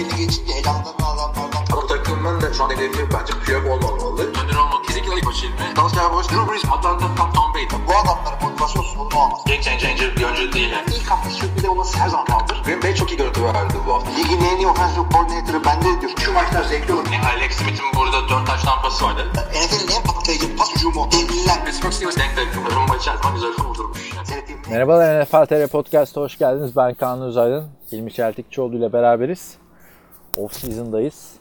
NFL'e geçince elanlarını alanlardan. Ama takımın da şu an hedefi bence Piyok olmamalı. Önder olmak kesinlikle ilk başı ilmi. Dallas Cowboys, Drew Brees, Atlanta, Tom, Tom Brady. Bu adamların motivasyon sorunu olmaz. Game changer bir oyuncu değil. Yani. İlk hafta sürpriz olması her zaman kaldır. Green Bay çok iyi görüntü verdi bu hafta. Ligin en iyi offensive coordinator'ı bende diyor. Şu maçlar zevkli olur. Yani Alex Smith'in burada 4 taş tampası vardı. NFL'in en patlayıcı pas hücumu. Devliler. Pittsburgh Steelers denk denk. Rumba içerisinde güzel kurdurmuş. Merhabalar NFL TR Podcast'a hoş geldiniz. Ben Kaan Uzaydın. Hilmi Çeltikçioğlu ile beraberiz. Off season'dayız.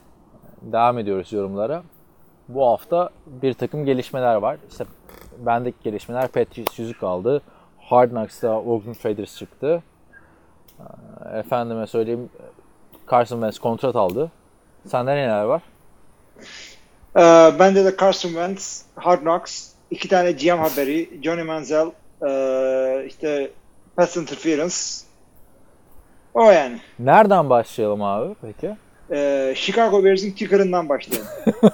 Devam ediyoruz yorumlara. Bu hafta bir takım gelişmeler var. İşte bendeki gelişmeler Patriots yüzük aldı. Hard Knocks'ta Oakland Raiders çıktı. Ee, Efendime söyleyeyim Carson Wentz kontrat aldı. Sende neler var? Ee, bende de Carson Wentz, Hard Knocks, iki tane GM haberi, Johnny Manziel, ee, işte Pass Interference. O yani. Nereden başlayalım abi peki? Ee, Chicago Bears'in kicker'ından başlayalım.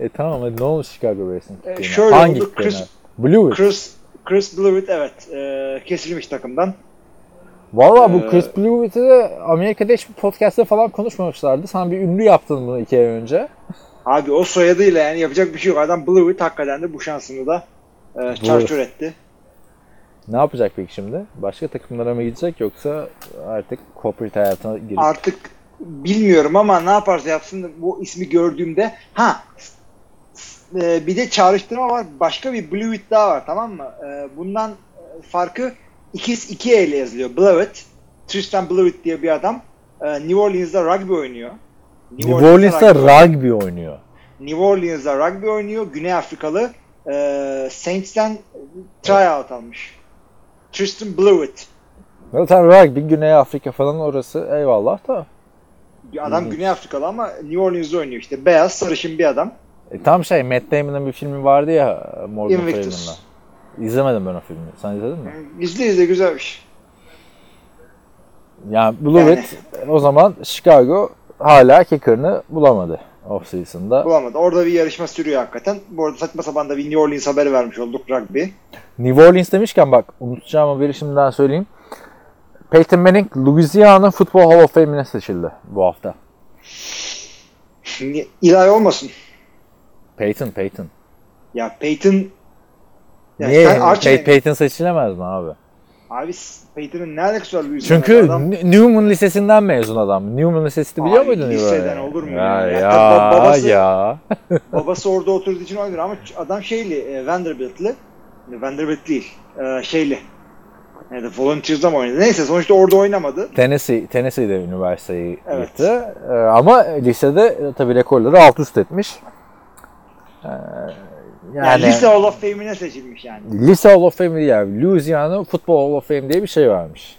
E tamam hadi ne olmuş Chicago Bears'in E, kicker'ine? şöyle Hangi oldu? Chris- Blue Chris Chris Blewett evet ee, kesilmiş takımdan. Valla bu Ee, Chris Blewet'i de Amerika'da hiçbir podcast'te falan konuşmamışlardı. Sen bir ünlü yaptın bunu iki ay önce. Abi o soyadıyla yani yapacak bir şey yok. Adam Blewett hakikaten de bu şansını da ee, çarçur etti. Ne yapacak peki şimdi? Başka takımlara mı gidecek yoksa artık corporate hayatına girip... Artık bilmiyorum ama ne yaparsa yapsın bu ismi gördüğümde ha e, bir de çağrıştırma var. Başka bir Blewett daha var tamam mı? E, bundan e, farkı ikiz iki ile yazılıyor. Blewett. Tristan Blewett diye bir adam. E, New Orleans'da rugby oynuyor. New Orleans'ta rugby- rugby oynuyor. New Orleans'da rugby oynuyor. Güney Afrikalı. E, Saints'ten tryout almış. Tristan Blewett. Zaten rugby Güney Afrika falan orası eyvallah da. Bir adam Güney Afrikalı ama New Orleans'da oynuyor işte. Beyaz, sarışın bir adam. E, tam şey Matt Damon'ın bir filmi vardı ya Morgan. Freeman'la. İzlemedim ben o filmi. Sen izledin mi? İzle izle güzelmiş. Yani Blewett o zaman Chicago hala kicker'ını bulamadı off-season'da. Bulamadı. Orada bir yarışma sürüyor hakikaten. Bu arada saçma sapan da bir New Orleans haberi vermiş olduk rugby. New Orleans demişken bak unutacağım haberi şimdiden söyleyeyim. Peyton Manning Louisiana Football Hall of Fame'ine seçildi bu hafta. Şimdi ilahi olmasın. Peyton, Peyton. Ya Peyton ya Niye? sen Archie Pey- Peyton seçilemez mi abi? Abi Peyton'ın ne alakası var Louisiana'da? Çünkü adam? Newman Lisesi'nden mezun adam. Newman Lisesi'ni biliyor Ay, muydun? liseden olur mu ya? ya? Ya, babası- ya. babası orada oturduğu için olabilir ama adam şeyli e, Vanderbilt'li. Vanderbilt değil. E, şeyli. Yani Volunteers'da mı oynadı? Neyse sonuçta orada oynamadı. Tennessee, Tennessee'de üniversiteyi Evet. gitti. Ee, ama lisede e, tabii rekorları alt üst etmiş. Ee, Yani, yani, lise Hall of Fame'ine seçilmiş yani. Lise Hall of Fame değil yani. Louisiana Football Hall of Fame diye bir şey varmış.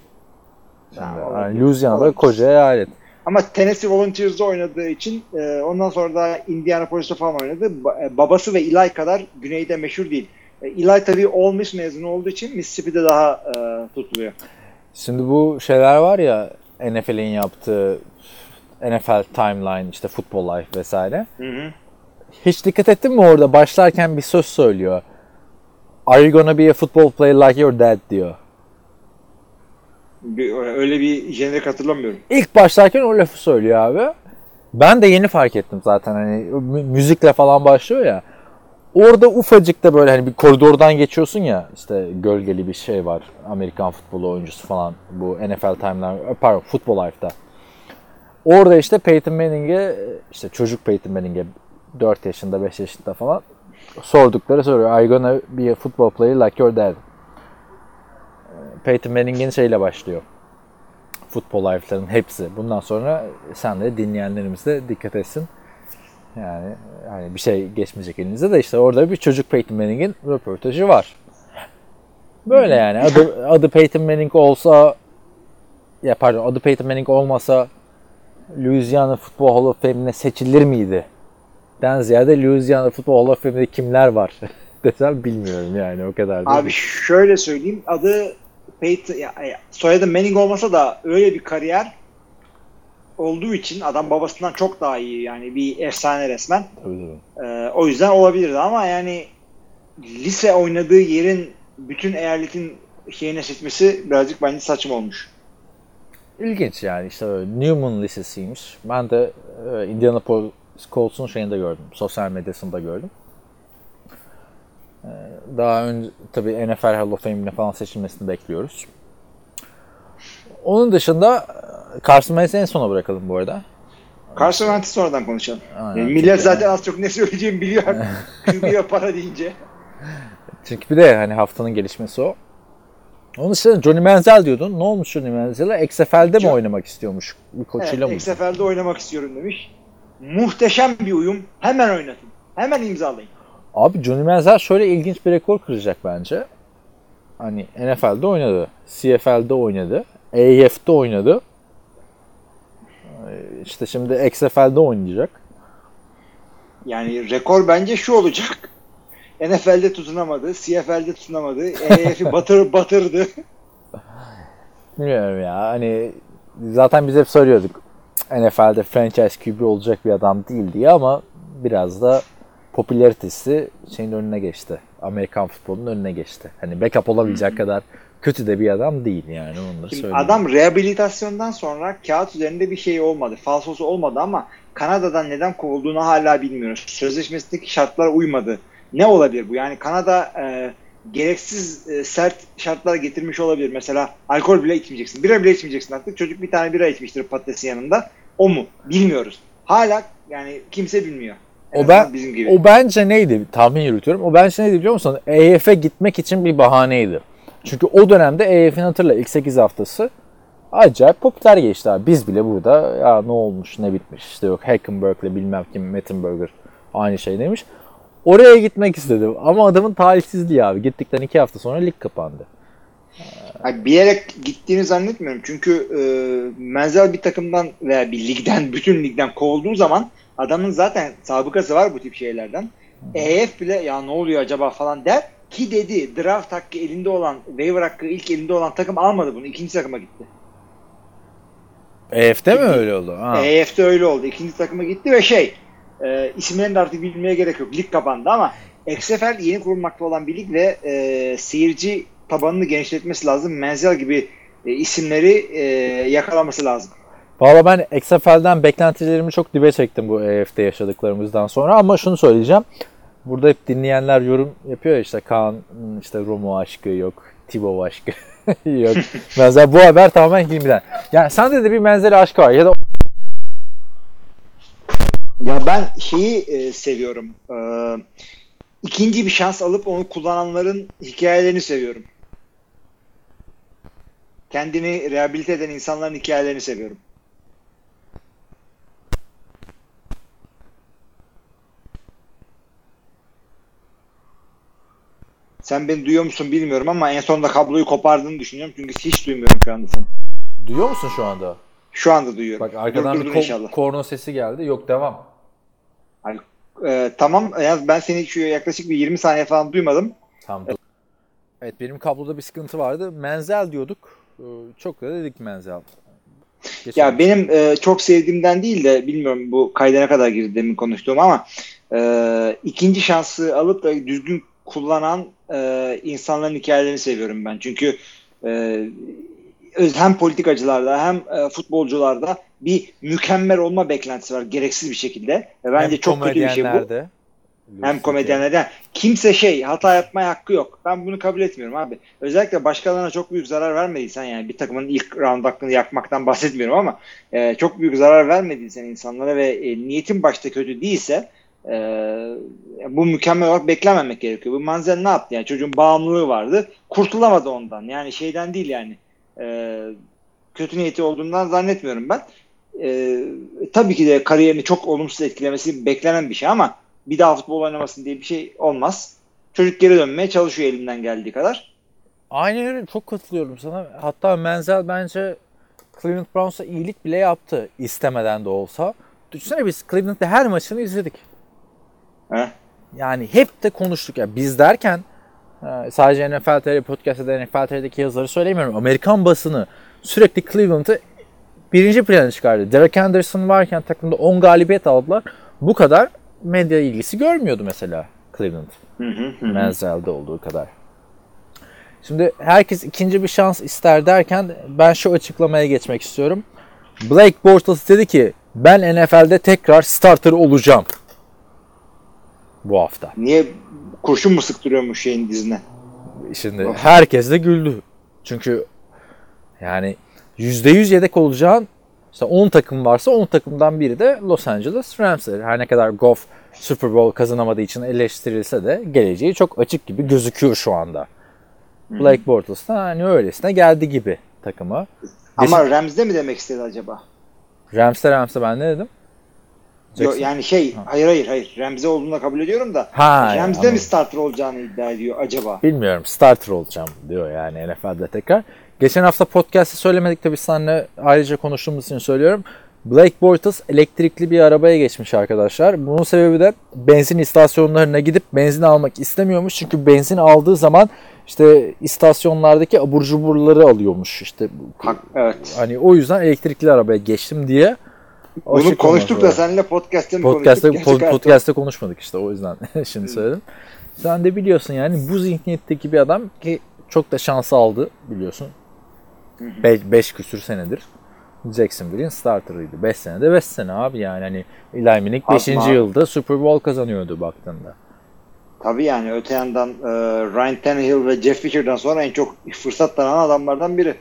Yani olabilir. Louisiana'da koca eyalet. Ama Tennessee Volunteers'da oynadığı için e, ondan sonra da Indianapolis'te falan oynadı. Ba- e, babası ve Eli kadar güneyde meşhur değil. E, Eli tabii Ole Miss mezunu olduğu için Mississippi'de daha e, tutuluyor. Şimdi bu şeyler var ya NFL'in yaptığı NFL Timeline, işte Football Life vesaire. Hı hı. Hiç dikkat ettin mi orada başlarken bir söz söylüyor. Are you gonna be a football player like your dad diyor. Bir- öyle bir jenerik hatırlamıyorum. İlk başlarken o lafı söylüyor abi. Ben de yeni fark ettim zaten hani mü- müzikle falan başlıyor ya. Orada ufacık da böyle hani bir koridordan geçiyorsun ya işte gölgeli bir şey var. Amerikan futbolu oyuncusu falan bu NFL Time'lar pardon Football Life'da. Orada işte Peyton Manning'e işte çocuk Peyton Manning'e 4 yaşında 5 yaşında falan sordukları soruyor. Are you gonna be a football player like your dad? Peyton Manning'in şeyle başlıyor. Football Life'ların hepsi. Bundan sonra sen de dinleyenlerimiz de dikkat etsin. Yani hani bir şey geçmeyecek elinize de işte orada bir çocuk Peyton Manning'in röportajı var. Böyle yani adı, adı Peyton Manning olsa ya pardon adı Peyton Manning olmasa Louisiana Football Hall of Fame'ine seçilir miydi? Den ziyade Louisiana Football Hall of Fame'de kimler var desem bilmiyorum yani o kadar da Abi değil. şöyle söyleyeyim. Adı Peyton, ya, ya, soyadı Manning olmasa da öyle bir kariyer olduğu için adam babasından çok daha iyi yani bir efsane resmen. Tabii, tabii. Ee, o yüzden olabilirdi ama yani lise oynadığı yerin bütün eyaletin şeyine seçmesi birazcık bence saçma olmuş. ilginç yani işte Newman Lisesi'ymiş. Ben de e, Indianapolis Colts'un şeyinde gördüm. Sosyal medyasında gördüm. E, daha önce tabii NFL Hall of Fame'ine falan seçilmesini bekliyoruz. Onun dışında e, Carson Wentz'i en sona bırakalım bu arada. Carson Wentz'i sonradan konuşalım. Aynen. Yani millet zaten az çok ne söyleyeceğimi biliyor. QB'ye para deyince. Çünkü bir de hani haftanın gelişmesi o. Onun dışında Johnny Manziel diyordun. Ne olmuş Johnny Manziel'e? XFL'de mi oynamak istiyormuş? Bir Evet, koçuyla mı? ilk seferde oynamak istiyorum demiş. Muhteşem bir uyum. Hemen oynatın. Hemen imzalayın. Abi Johnny Manziel şöyle ilginç bir rekor kıracak bence. Hani NFL'de oynadı. CFL'de oynadı. AF'de oynadı. Ee, İşte şimdi XFL'de oynayacak. Yani rekor bence şu olacak. NFL'de tutunamadı, CFL'de tutunamadı, EF'i batır, batırdı. Bilmiyorum ya hani zaten biz hep söylüyorduk NFL'de franchise QB olacak bir adam değil diye ama biraz da popülaritesi şeyin önüne geçti. Amerikan futbolunun önüne geçti. Hani backup olabilecek kadar kötü de bir adam değil yani onu da söyleyeyim. adam rehabilitasyondan sonra kağıt üzerinde bir şey olmadı. Falsosu olmadı ama Kanada'dan neden kovulduğunu hala bilmiyoruz. Sözleşmesindeki şartlara uymadı. Ne olabilir bu? Yani Kanada e, gereksiz e, sert şartlar getirmiş olabilir. Mesela alkol bile içmeyeceksin. Bira bile içmeyeceksin artık. Çocuk bir tane bira içmiştir patatesin yanında. O mu? Bilmiyoruz. Hala yani kimse bilmiyor. En O ben bizim gibi. o bence neydi? Tahmin yürütüyorum. O bence neydi biliyor musun? EYF'e gitmek için bir bahaneydi. Çünkü o dönemde EYF'in hatırla ilk 8 haftası acayip popüler geçti abi. Biz bile burada ya ne olmuş ne bitmiş işte yok Hackenberg'le bilmem kim Mettenberger aynı şey demiş. Oraya gitmek istedim ama adamın talihsizliği abi. Gittikten 2 hafta sonra lig kapandı. Hayır, bir yere gittiğini zannetmiyorum. Çünkü e, Menzel bir takımdan veya bir ligden, bütün ligden kovulduğu zaman adamın zaten sabıkası var bu tip şeylerden. EF bile ya ne oluyor acaba falan der ki dedi draft hakkı elinde olan, waiver hakkı ilk elinde olan takım almadı bunu. ikinci takıma gitti. EYF'de mi öyle oldu? Ha. EF'de öyle oldu. İkinci takıma gitti ve şey e, isimlerini de artık bilmeye gerek yok. Lig kapandı ama XFL yeni kurulmakta olan bir lig ve e, seyirci tabanını genişletmesi lazım. Menzel gibi e, isimleri e, yakalaması lazım. Valla ben XFL'den beklentilerimi çok dibe çektim bu EF'de yaşadıklarımızdan sonra ama şunu söyleyeceğim. Burada hep dinleyenler yorum yapıyor ya işte Kaan hmm, işte Romo aşkı yok, Tibo aşkı yok. Mesela bu haber tamamen Hilmi'den. Yani sende de bir menzeli aşk var ya da Ya ben şeyi e, seviyorum. E, ikinci bir şans alıp onu kullananların hikayelerini seviyorum. Kendini rehabilite eden insanların hikayelerini seviyorum. Sen beni duyuyor musun bilmiyorum ama en sonunda kabloyu kopardığını düşünüyorum. Çünkü hiç duymuyorum şu anda seni. duyuyor musun şu anda? Şu anda duyuyorum. Bak arkadan Durdurdun bir ko- korno sesi geldi. Yok devam. Ee, tamam. Yani ben seni şu yaklaşık bir 20 saniye falan duymadım. Tamam. dur. Evet benim kabloda bir sıkıntı vardı. Menzel diyorduk. Ee, Çok da dedik menzel. Geçelim. Ya benim e, çok sevdiğimden değil de bilmiyorum bu kayda ne kadar girdi demin konuştuğum ama e, ikinci şansı alıp da düzgün kullanan e, insanların hikayelerini seviyorum ben. Çünkü e, hem politikacılarda hem e, futbolcularda bir mükemmel olma beklentisi var gereksiz bir şekilde. Ve bence Hem çok kötü bir şey bu. komedyenlerde. Hem komedyenlerden. Kimse şey hata yapmaya hakkı yok. Ben bunu kabul etmiyorum abi. Özellikle başkalarına çok büyük zarar vermediysen yani bir takımın ilk round hakkını yakmaktan bahsetmiyorum ama e, çok büyük zarar vermediysen insanlara ve e, niyetin başta kötü değilse e, bu mükemmel olarak beklememek gerekiyor. Bu Manzel ne yaptı? Yani çocuğun bağımlılığı vardı. Kurtulamadı ondan. Yani şeyden değil yani. E, kötü niyeti olduğundan zannetmiyorum ben. E, tabii ki de kariyerini çok olumsuz etkilemesi beklenen bir şey ama bir daha futbol oynamasın diye bir şey olmaz. Çocuk geri dönmeye çalışıyor elinden geldiği kadar. Aynen öyle. Çok katılıyorum sana. Hatta Menzel bence Cleveland Browns'a iyilik bile yaptı. istemeden de olsa. Düşünsene biz Cleveland'da her maçını izledik. He? Yani hep de konuştuk. ya biz derken sadece NFL TR Podcast'ta da NFL TR'deki yazıları söylemiyorum. Amerikan basını sürekli Cleveland'ı birinci plana çıkardı. Derek Anderson varken takımda 10 galibiyet aldılar. Bu kadar medya ilgisi görmüyordu mesela Cleveland. Menzel'de olduğu kadar. Şimdi herkes ikinci bir şans ister derken ben şu açıklamaya geçmek istiyorum. Blake Bortles dedi ki ben NFL'de tekrar starter olacağım. Bu hafta. Niye kurşun mu sıktırıyormuş şeyin dizine? Şimdi herkes de güldü. Çünkü yani %100 yedek olacağın işte 10 takım varsa 10 takımdan biri de Los Angeles Rams'tir. Her ne kadar Goff Super Bowl kazanamadığı için eleştirilse de geleceği çok açık gibi gözüküyor şu anda. Blake Bortles da hani öylesine geldi gibi takıma. Ama Rams'de mi demek istedi acaba? Rams'e Rams'e ben ne dedim? Yo, Jackson. yani şey hayır hayır hayır Rams'de olduğunu kabul ediyorum da Ha, Rams'de anladım. mi starter olacağını iddia ediyor acaba? Bilmiyorum starter olacağım diyor yani NFL'de tekrar. Geçen hafta podcast'te söylemedik de biz seninle ayrıca konuştuğumuz için söylüyorum. Blake Bortles elektrikli bir arabaya geçmiş arkadaşlar. Bunun sebebi de benzin istasyonlarına gidip benzin almak istemiyormuş. Çünkü benzin aldığı zaman işte istasyonlardaki abur cuburları alıyormuş. İşte evet. hani o yüzden elektrikli arabaya geçtim diye. Bunu Açık konuştuk da seninle podcast'te mi Podcast'te, konuştuk? Hayatta- podcast'te konuşmadık işte o yüzden şimdi söyledim. Sen de biliyorsun yani bu zihniyetteki bir adam ki çok da şansı aldı biliyorsun. 5 küsür senedir. Jacksonville'in starterıydı. 5 senede 5 sene abi yani hani Eli Manning 5. Atma. yılda Super Bowl kazanıyordu baktığında. Tabii yani öte yandan e, Ryan Tannehill ve Jeff Fisher'dan sonra en çok fırsat tanınan adamlardan biri.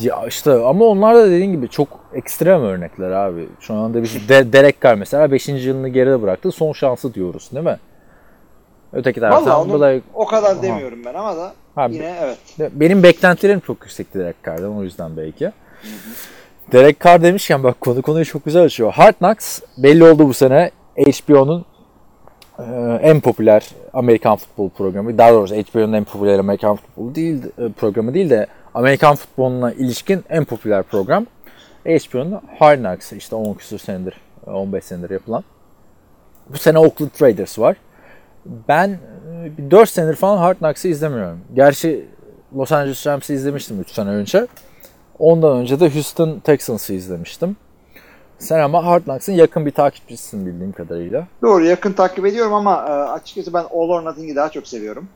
Ya işte ama onlar da dediğin gibi çok ekstrem örnekler abi. Şu anda biz de, Derek Carr mesela 5. yılını geride bıraktı. Son şansı diyoruz değil mi? Öteki taraftan onu Blake, o kadar demiyorum ben ama da Abi- yine evet. Benim beklentilerim çok yüksekti Derek Carr'dan o yüzden belki. Derek Carr demişken bak konu konuyu çok güzel açıyor. Hard Knocks belli oldu bu sene HBO'nun e, en popüler Amerikan futbol programı. Daha doğrusu HBO'nun en popüler Amerikan futbolu değil e, programı değil de Amerikan futboluna ilişkin en popüler program. HBO'nun Hard Knocks işte 10 küsur senedir 15 senedir yapılan. Bu sene Oakland Raiders var. Ben e, bir 4 senedir falan Hard Knocks'ı izlemiyorum. Gerçi Los Angeles Rams'i izlemiştim 3 sene önce. Ondan önce de Houston Texans'ı izlemiştim. Sen ama Hard Knocks'ın yakın bir takipçisisin bildiğim kadarıyla. Doğru yakın takip ediyorum ama e, açıkçası ben All or Nothing'i daha çok seviyorum.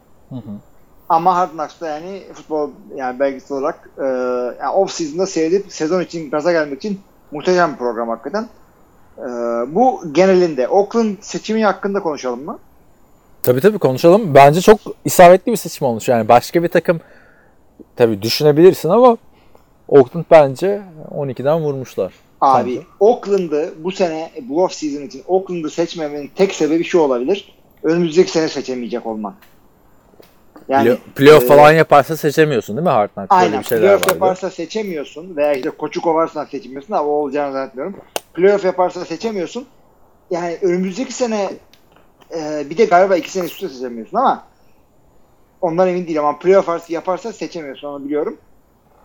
Ama Hard Knocks'ta yani futbol yani belgesel olarak e, yani off season'da seyredip sezon için gaza gelmek için muhteşem bir program hakikaten. E, bu genelinde Oakland seçimi hakkında konuşalım mı? Tabii tabii konuşalım. Bence çok isabetli bir seçim olmuş. Yani başka bir takım tabii düşünebilirsin ama Oakland bence 12'den vurmuşlar. Abi Sence? Oakland'ı bu sene bu off season için Oakland'ı seçmemenin tek sebebi şu olabilir. Önümüzdeki sene seçemeyecek olman. Yani Play- playoff e, falan yaparsa seçemiyorsun değil mi Hard Knocks? Aynen. Playoff yaparsa seçemiyorsun veya işte koçu kovarsan seçemiyorsun ama o olacağını zannetmiyorum. Playoff yaparsa seçemiyorsun. Yani önümüzdeki sene e, bir de galiba iki sene üst üste seçemiyorsun ama ondan emin değilim ama playoff yaparsa seçemiyorsun onu biliyorum.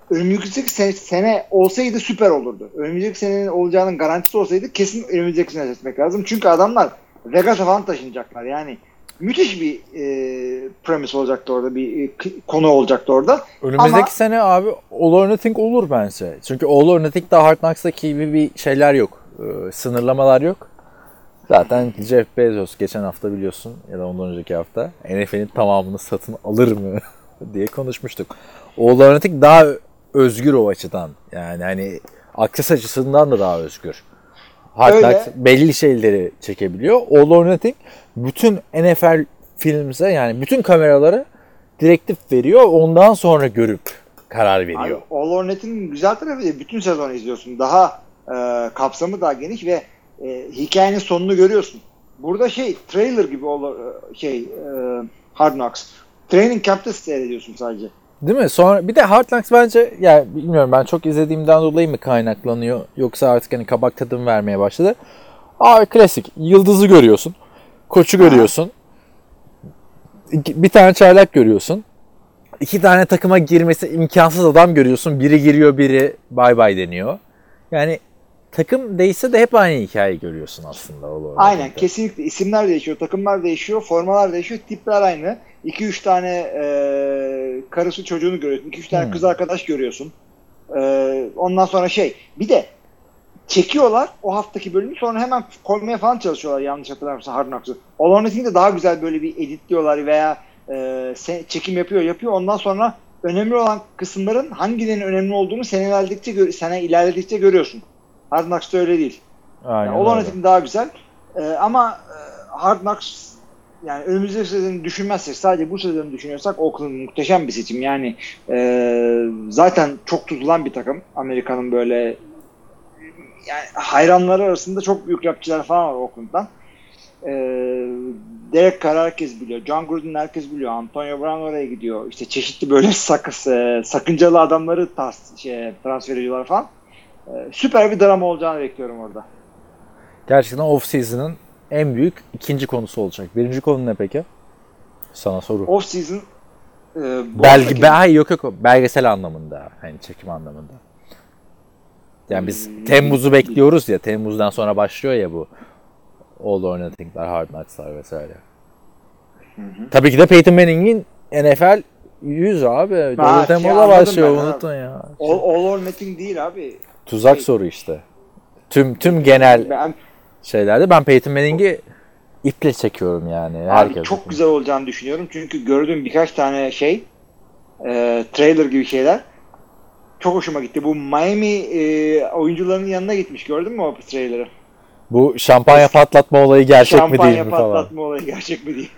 Önümüzdeki sene, sene olsaydı süper olurdu. Önümüzdeki senenin olacağının garantisi olsaydı kesin önümüzdeki sene seçmek lazım. Çünkü adamlar Vegas'a falan taşınacaklar. Yani müthiş bir e, premise olacaktı orada. Bir e, konu olacaktı orada. Önümüzdeki Ama- sene abi All or Nothing olur bence. Çünkü All or Nothing'de Hard Knocks'taki gibi bir şeyler yok. Ee, sınırlamalar yok. Zaten Jeff Bezos geçen hafta biliyorsun ya da ondan önceki hafta NFL'in tamamını satın alır mı diye konuşmuştuk. All or Nothing daha özgür o açıdan. Yani hani akses açısından da daha özgür. Öyle. Knocks belli şeyleri çekebiliyor. All or Nothing bütün NFL filmse yani bütün kameraları direktif veriyor. Ondan sonra görüp karar Abi, veriyor. All or Nothing'in güzel tarafı da bütün sezonu izliyorsun. Daha e, kapsamı daha geniş ve e, hikayenin sonunu görüyorsun. Burada şey trailer gibi olur şey e, Hard Knocks. Training Camp'te seyrediyorsun sadece. Değil mi? Sonra bir de Hard Knocks bence yani bilmiyorum ben çok izlediğimden dolayı mı kaynaklanıyor yoksa artık hani kabak tadım vermeye başladı. Abi klasik. Yıldızı görüyorsun. Koçu görüyorsun. Bir tane çaylak görüyorsun. İki tane takıma girmesi imkansız adam görüyorsun. Biri giriyor, biri bay bay deniyor. Yani takım değişse de hep aynı hikayeyi görüyorsun aslında. o. Aynen kesinlikle isimler değişiyor, takımlar değişiyor, formalar değişiyor, tipler aynı. 2-3 tane e, karısı çocuğunu görüyorsun, 2-3 tane Hmm. kız arkadaş görüyorsun. E, ondan sonra şey, bir de çekiyorlar o haftaki bölümü sonra hemen koymaya falan çalışıyorlar yanlış hatırlamıyorsam Hard Knocks'ı. All Nothing'de daha güzel böyle bir editliyorlar veya e, çekim yapıyor yapıyor. Ondan sonra önemli olan kısımların hangilerinin önemli olduğunu sene ilerledikçe, gö- sene ilerledikçe görüyorsun. Hard Knocks'ta öyle değil. Aynen Yani or öyle. Nothing daha güzel. Ee, ama e, Hard Knocks yani önümüzdeki sezonu düşünmezsek sadece bu sezonu düşünüyorsak Oakland muhteşem bir seçim. Yani e, zaten çok tutulan bir takım. Amerika'nın böyle yani hayranları arasında çok büyük rapçiler falan var Oakland'dan. E, Derek Carr herkes biliyor. John Gruden herkes biliyor. Antonio Brown oraya gidiyor. İşte çeşitli böyle sakız, e, sakıncalı adamları tas- şey, transfer ediyorlar falan. E, süper bir drama olacağını bekliyorum orada. Gerçekten off-season'ın en büyük ikinci konusu olacak. Birinci konu ne peki? Sana soru. Off season e, Belge, be, hayır, yok yok belgesel anlamında. Hani çekim anlamında. Yani biz Hmm. Temmuz'u bekliyoruz ya. Temmuz'dan sonra başlıyor ya bu. All or Nothing'lar, Hard Knocks'lar vesaire. Tabii ki de Peyton Manning'in NFL 100 abi. Şey Temmuz'a anladım başlıyor unutun ya. all, all or nothing değil abi. Tuzak şey- soru işte. Tüm tüm genel Ben şeylerde ben Peyton Manning'i iple çekiyorum yani. abi Herkes. çok güzel olacağını düşünüyorum. Çünkü gördüğüm birkaç tane şey e, trailer gibi şeyler çok hoşuma gitti. Bu Miami e, oyuncularının yanına gitmiş. Gördün mü o trailer'ı? Bu şampanya patlatma olayı gerçek mi Şampanya değil mi falan. patlatma olayı gerçek mi değil.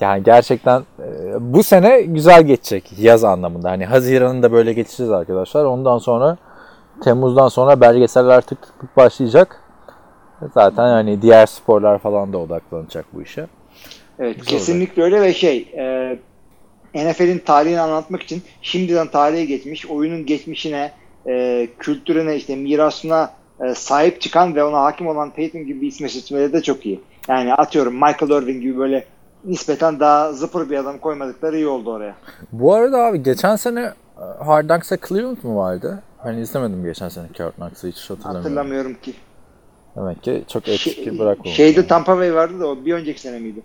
Yani gerçekten e, bu sene güzel geçecek yaz anlamında. Hani Haziran'ın da böyle geçeceğiz arkadaşlar. Ondan sonra Temmuz'dan sonra belgeseller tık tık tık başlayacak. Zaten hani diğer sporlar falan da odaklanacak bu işe. Evet Güzel kesinlikle öyle ve şey e, NFL'in tarihini anlatmak için şimdiden tarihe geçmiş, oyunun geçmişine, e, kültürüne, işte mirasına e, sahip çıkan ve ona hakim olan Peyton gibi bir isme seçmeleri de çok iyi. Yani atıyorum Michael Irvin gibi böyle nispeten daha zıpır bir adam koymadıkları iyi oldu oraya. Bu arada abi geçen sene Hard Knocks'a Cleveland mı vardı? Ben izlemedim geçen sene Hard Knocks'ı hiç hatırlamıyorum. Hatırlamıyorum ki. Demek ki çok etki Şey- bırakmamış. şeyde Tampa Bay vardı da o bir önceki sene miydi?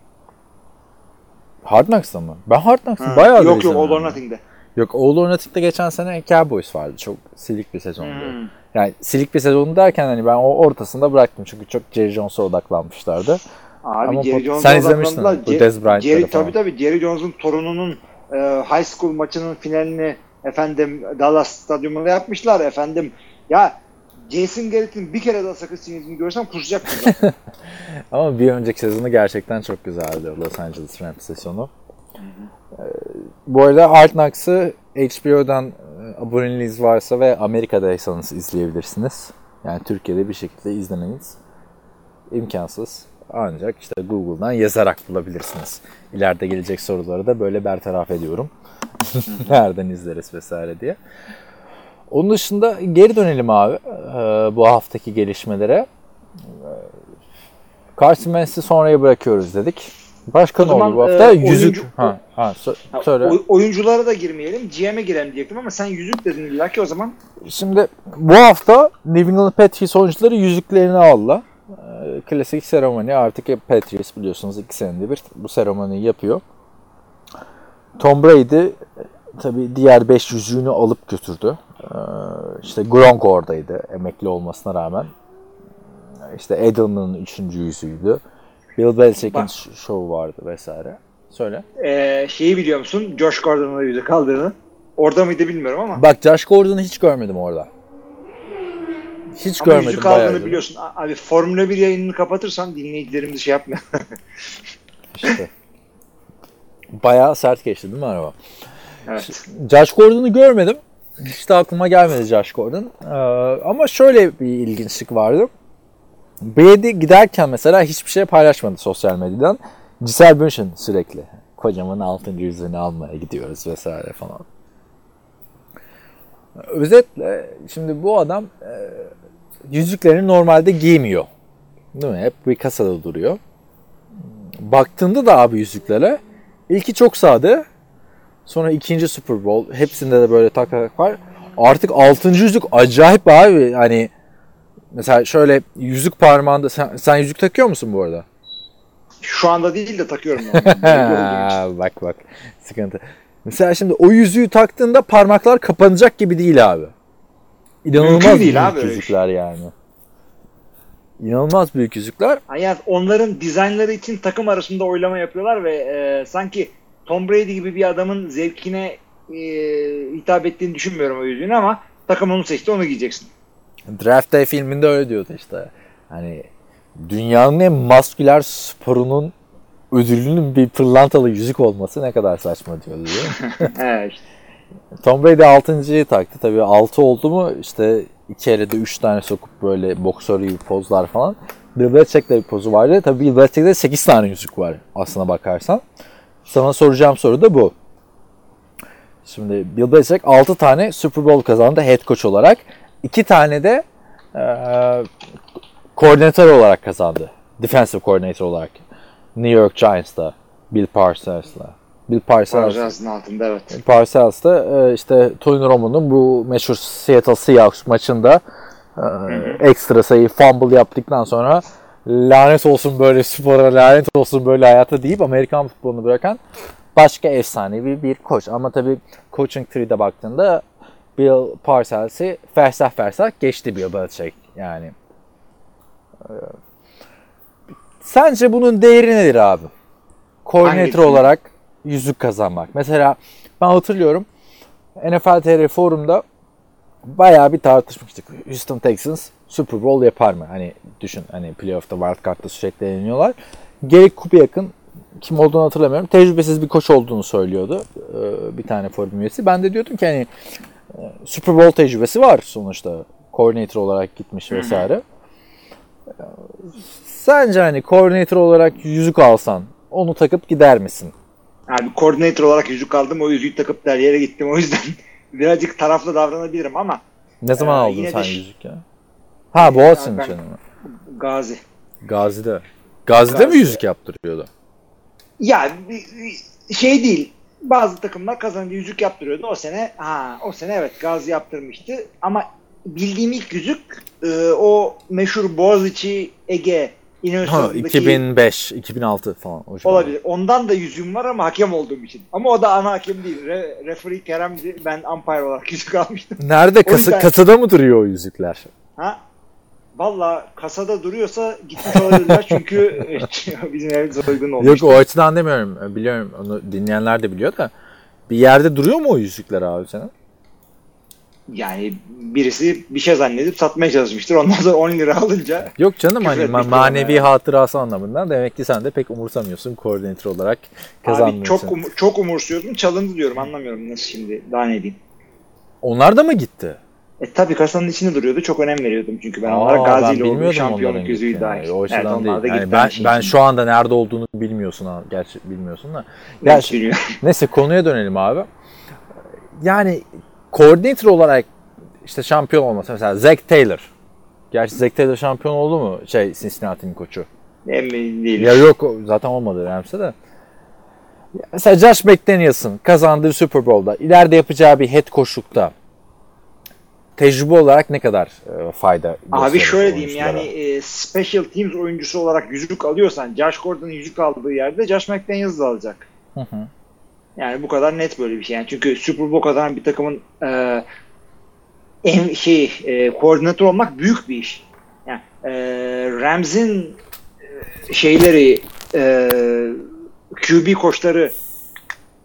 Hard Knocks'ta mı? Ben Hard Ha, bayağı yok yok All or Nothing'de. Yok All or Nothing'de geçen sene Cowboys vardı. Çok silik bir sezondu. Hmm. Yani silik bir sezon derken hani ben o ortasında bıraktım çünkü çok Jerry Jones'a odaklanmışlardı. Abi Ama Jerry Jones'a sen izlemiştin odaklandılar. bu Jer- Dez Bryant'ları Jerry, falan. tabii tabii Jerry Jones'un torununun e, high school maçının finalini efendim Dallas stadyumunda yapmışlar efendim. Ya Jason Garrett'in bir kere daha sakız çiğnediğini görsem kusacaktım. ben. Ama bir önceki sezonu gerçekten çok güzeldi Los Angeles Rams sezonu. Ee, bu arada Hard Knocks'ı HBO'dan e, aboneliğiniz varsa ve Amerika'daysanız izleyebilirsiniz. Yani Türkiye'de bir şekilde izlemeniz imkansız. Ancak işte Google'dan yazarak bulabilirsiniz. İleride gelecek soruları da böyle bertaraf ediyorum. Nereden izleriz vesaire diye. Onun dışında geri dönelim abi e, bu haftaki gelişmelere. Carson Wentz'i sonraya bırakıyoruz dedik. Başka ne oldu bu hafta? e, Yüzük. oyuncu- Ha, ha, Ha, söyle. oy- oyunculara da girmeyelim. GM'e girelim diyecektim ama sen yüzük dedin illa ki o zaman. Şimdi bu hafta New England Patriots oyuncuları yüzüklerini aldı. Ee, Klasik seremoni artık Patriots biliyorsunuz iki senede bir bu seremoniyi yapıyor. Tom Brady e, tabi diğer 5 yüzüğünü alıp götürdü. Ee, işte Gronk oradaydı emekli olmasına rağmen. İşte Edelman'ın 3. yüzüğüydü. Bill Belichick'in şovu vardı vesaire. Söyle. Ee, şeyi biliyor musun? Josh Gordon'un da yüzük aldığını. Orada mıydı bilmiyorum ama. Bak Josh Gordon'u hiç görmedim orada. Hiç Ama görmedim. yüzük iyi. biliyorsun. Abi Formula 1 yayınını kapatırsan dinleyicilerimiz şey yapmıyor. İşte. Bayağı sert geçti değil mi araba? evet. Josh Gordon'u görmedim. Hiç de aklıma gelmedi Josh Gordon. Ee, ama şöyle bir ilginçlik vardı. Brady giderken mesela hiçbir şey paylaşmadı sosyal medyadan. Giselle Bündchen sürekli. Kocaman altın yüzüğünü almaya gidiyoruz vesaire falan. Özetle şimdi bu adam e, yüzüklerini normalde giymiyor. Değil mi? Hep bir kasada duruyor. Baktığında da abi yüzüklere ilki çok sade. Sonra ikinci Super Bowl. Hepsinde de böyle tak tak var. Artık altıncı yüzük acayip abi. Hani mesela şöyle yüzük parmağında sen, sen yüzük takıyor musun bu arada? Şu anda değil de takıyorum. Yani. bak bak sıkıntı. Mesela şimdi o yüzüğü taktığında parmaklar kapanacak gibi değil abi. İnanılmaz Mümkün değil büyük abi bir yüzükler yani. İnanılmaz büyük yüzükler. Hayat onların dizaynları için takım arasında oylama yapıyorlar ve e, sanki Tom Brady gibi bir adamın zevkine e, hitap ettiğini düşünmüyorum o yüzüğünü ama takım onu seçti onu giyeceksin. Draft Day filminde öyle diyordu işte. Hani dünyanın en masküler sporunun ödülünün bir pırlantalı yüzük olması ne kadar saçma diyordu evet işte. Tom Brady 6.yı taktı. Tabii 6 oldu mu işte iki ele de 3 tane sokup böyle boksör gibi pozlar falan. Bill Belichick'te bir pozu vardı. Tabii Bill Belichick'te 8 tane yüzük var aslına bakarsan. Sana soracağım soru da bu. Şimdi Bill Belichick 6 tane Super Bowl kazandı head coach olarak. 2 tane de e, koordinatör olarak kazandı. Defensive coordinator olarak. New York Giants'ta Bill Parsons'la. Bill Parcells. Parcells'ın altında evet. Parcells'ta e, işte Tony Romo'nun bu meşhur Seattle Seahawks maçında e, ekstra sayı fumble yaptıktan sonra lanet olsun böyle spora, lanet olsun böyle hayata deyip Amerikan futbolunu bırakan başka efsanevi bir koç. Ama tabii coaching tree'de baktığında Bill Parcells'i fersah fersah geçti Bill Belichick. Yani e, sence bunun değeri nedir abi? Koordinatör olarak yüzük kazanmak. Mesela ben hatırlıyorum NFL TR forumda bayağı bir tartışmıştık. Houston Texans Super Bowl yapar mı? Hani düşün hani playoff'ta wild card'da sürekli yeniliyorlar. Gary Kubiak'ın kim olduğunu hatırlamıyorum. Tecrübesiz bir koç olduğunu söylüyordu. Bir tane forum üyesi. Ben de diyordum ki hani Super Bowl tecrübesi var sonuçta. Coordinator olarak gitmiş vesaire. Sence hani coordinator olarak yüzük alsan onu takıp gider misin? Abi koordinatör olarak yüzük aldım. O yüzüğü takıp der yere gittim. O yüzden birazcık taraflı davranabilirim ama Ne zaman Ee, aldın sen de- yüzük ya? Ha Boğaziçi'nin için mi? Gazi. Gazi'de. Gazi'de mi Gazi. yüzük yaptırıyordu? Ya şey değil. Bazı takımlar kazanınca yüzük yaptırıyordu. O sene ha o sene evet Gazi yaptırmıştı ama bildiğim ilk yüzük e, o meşhur Boğaziçi Ege Ha, Üniversitesi'ndeki 2005, 2006 falan. O civar. olabilir. Ondan da yüzüğüm var ama hakem olduğum için. Ama o da ana hakem değil. Re, referee Kerem'di. Ben umpire olarak yüzük almıştım. Nerede? O Kasa, yüzden- kasada mı duruyor o yüzükler? Ha? Valla kasada duruyorsa gitmiş olabilirler çünkü bizim ev soygun Yok olmuştu. o açıdan demiyorum. Biliyorum onu dinleyenler de biliyor da. Bir yerde duruyor mu o yüzükler abi senin? Yani birisi bir şey zannedip satmaya çalışmıştır. Ondan sonra 10 lira alınca Yok canım hani ma- manevi yani. hatırası anlamından demek ki sen de pek umursamıyorsun koordinatör olarak kazandığın abi çok um- çok umursuyordum. Çalındı diyorum. Anlamıyorum nasıl şimdi. Daha ne diyeyim. Onlar da mı gitti? E tabi kasanın içinde duruyordu. Çok önem veriyordum çünkü ben Aa, onlara Gazi ile olduğu şampiyonluk yüzüğü dahil. O açıdan evet, onlar da değil. Yani ben, Şimdi ben şu anda nerede olduğunu bilmiyorsun ha. Gerçi bilmiyorsun da. düşünüyorum. neyse konuya dönelim abi. Yani koordinatör olarak işte şampiyon olması mesela Zach Taylor. Gerçi Zach Taylor şampiyon oldu mu? Şey Cincinnati'nin koçu. Emin değilim. Ya yok zaten olmadı Rams'e de. Mesela Josh McDaniels'ın kazandığı Super Bowl'da ileride yapacağı bir head coachlukta tecrübe olarak ne kadar e, fayda Abi şöyle diyeyim yani e, special teams oyuncusu olarak yüzük alıyorsan Josh Gordon'ın yüzük aldığı yerde Josh McDaniels da alacak. Hı hı. Yani bu kadar net böyle bir şey. Yani çünkü Super Bowl kazanan bir takımın e, en şey e, koordinatör olmak büyük bir iş. Yani e, Rams'in e, şeyleri e, QB koçları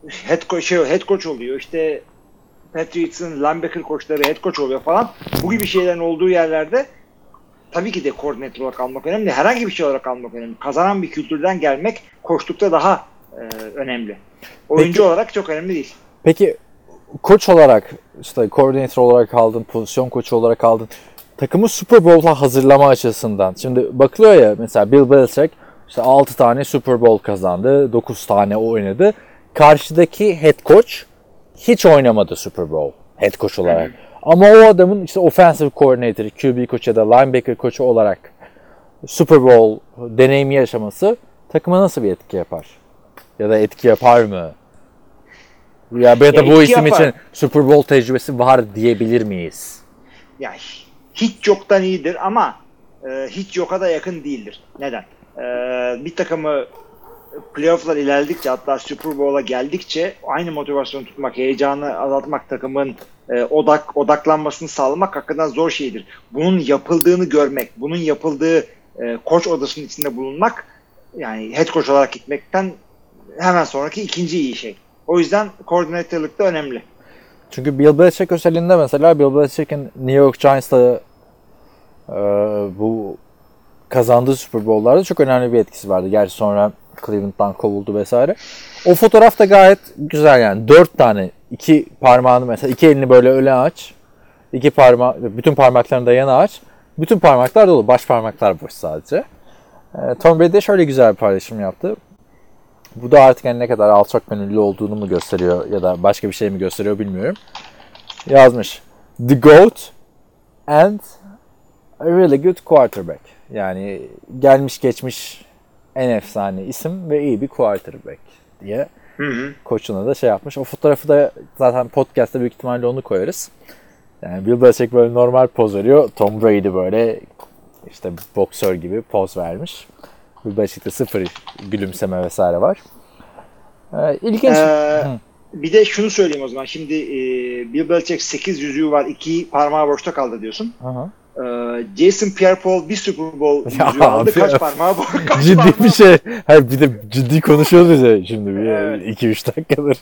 head coach, şey, head coach oluyor. İşte Patriots'ın linebacker koçları head coach oluyor falan. Bu gibi şeylerin olduğu yerlerde tabii ki de koordinatör olarak almak önemli. Herhangi bir şey olarak almak önemli. Kazanan bir kültürden gelmek koçlukta daha e, önemli. Oyuncu olarak çok önemli değil. Peki koç olarak işte koordinatör olarak aldın, pozisyon koçu olarak aldın. Takımı Super Bowl'a hazırlama açısından. Şimdi bakılıyor ya mesela Bill Belichick işte 6 tane Super Bowl kazandı, 9 tane oynadı. Karşıdaki head coach hiç oynamadı Super Bowl head coach olarak. Ama o adamın işte offensive coordinator, QB koçu ya da linebacker koçu olarak Super Bowl deneyimi yaşaması takıma nasıl bir etki yapar? Ya da etki yapar mı? Ya, ya da Ya bu isim yapar. için Super Bowl tecrübesi var diyebilir miyiz? Yani hiç yoktan iyidir ama e, hiç yoka da yakın değildir. Neden? E, bir takımı playofflar ilerledikçe hatta Super Bowl'a geldikçe aynı motivasyonu tutmak, heyecanı azaltmak takımın e, odak odaklanmasını sağlamak hakikaten zor şeydir. Bunun yapıldığını görmek, bunun yapıldığı e, koç odasının içinde bulunmak yani head coach olarak gitmekten hemen sonraki ikinci iyi şey. O yüzden koordinatörlük de önemli. Çünkü Bill Belichick özelinde mesela Bill Belichick'in New York Giants'ta e, bu kazandığı Super Bowl'larda çok önemli bir etkisi vardı. Gerçi sonra Cleveland'dan kovuldu vesaire. O fotoğraf da gayet güzel yani. Dört tane iki parmağını mesela iki elini böyle öne aç. iki parmak bütün parmaklarını da yana aç. Bütün parmaklar dolu. Baş parmaklar boş sadece. E, Tom Brady de şöyle güzel bir paylaşım yaptı. Bu da artık yani ne kadar alçak gönüllü olduğunu mu gösteriyor ya da başka bir şey mi gösteriyor bilmiyorum. Yazmış. The GOAT and a really good quarterback. Yani gelmiş geçmiş en efsane isim ve iyi bir quarterback diye Hı hı. koçuna da şey yapmış. O fotoğrafı da zaten podcast'ta büyük ihtimalle onu koyarız. Yani Bill Belichick böyle normal poz veriyor. Tom Brady böyle işte boksör gibi poz vermiş. Bill Belichick'te sıfır gülümseme vesaire var. Ee, ilginç. Ee, Hı. bir de şunu söyleyeyim o zaman. Şimdi e, Bill Belichick 8 yüzüğü var. 2 parmağı boşta kaldı diyorsun. Hı hı. Ee, Jason Pierre-Paul bir Super Bowl yüzüğü aldı. abi. Kaç parmağı? Kaç ciddi parmağı- bir şey. Hayır bir de ciddi konuşuyoruz ya şimdi bir Evet. 2-3 dakikadır.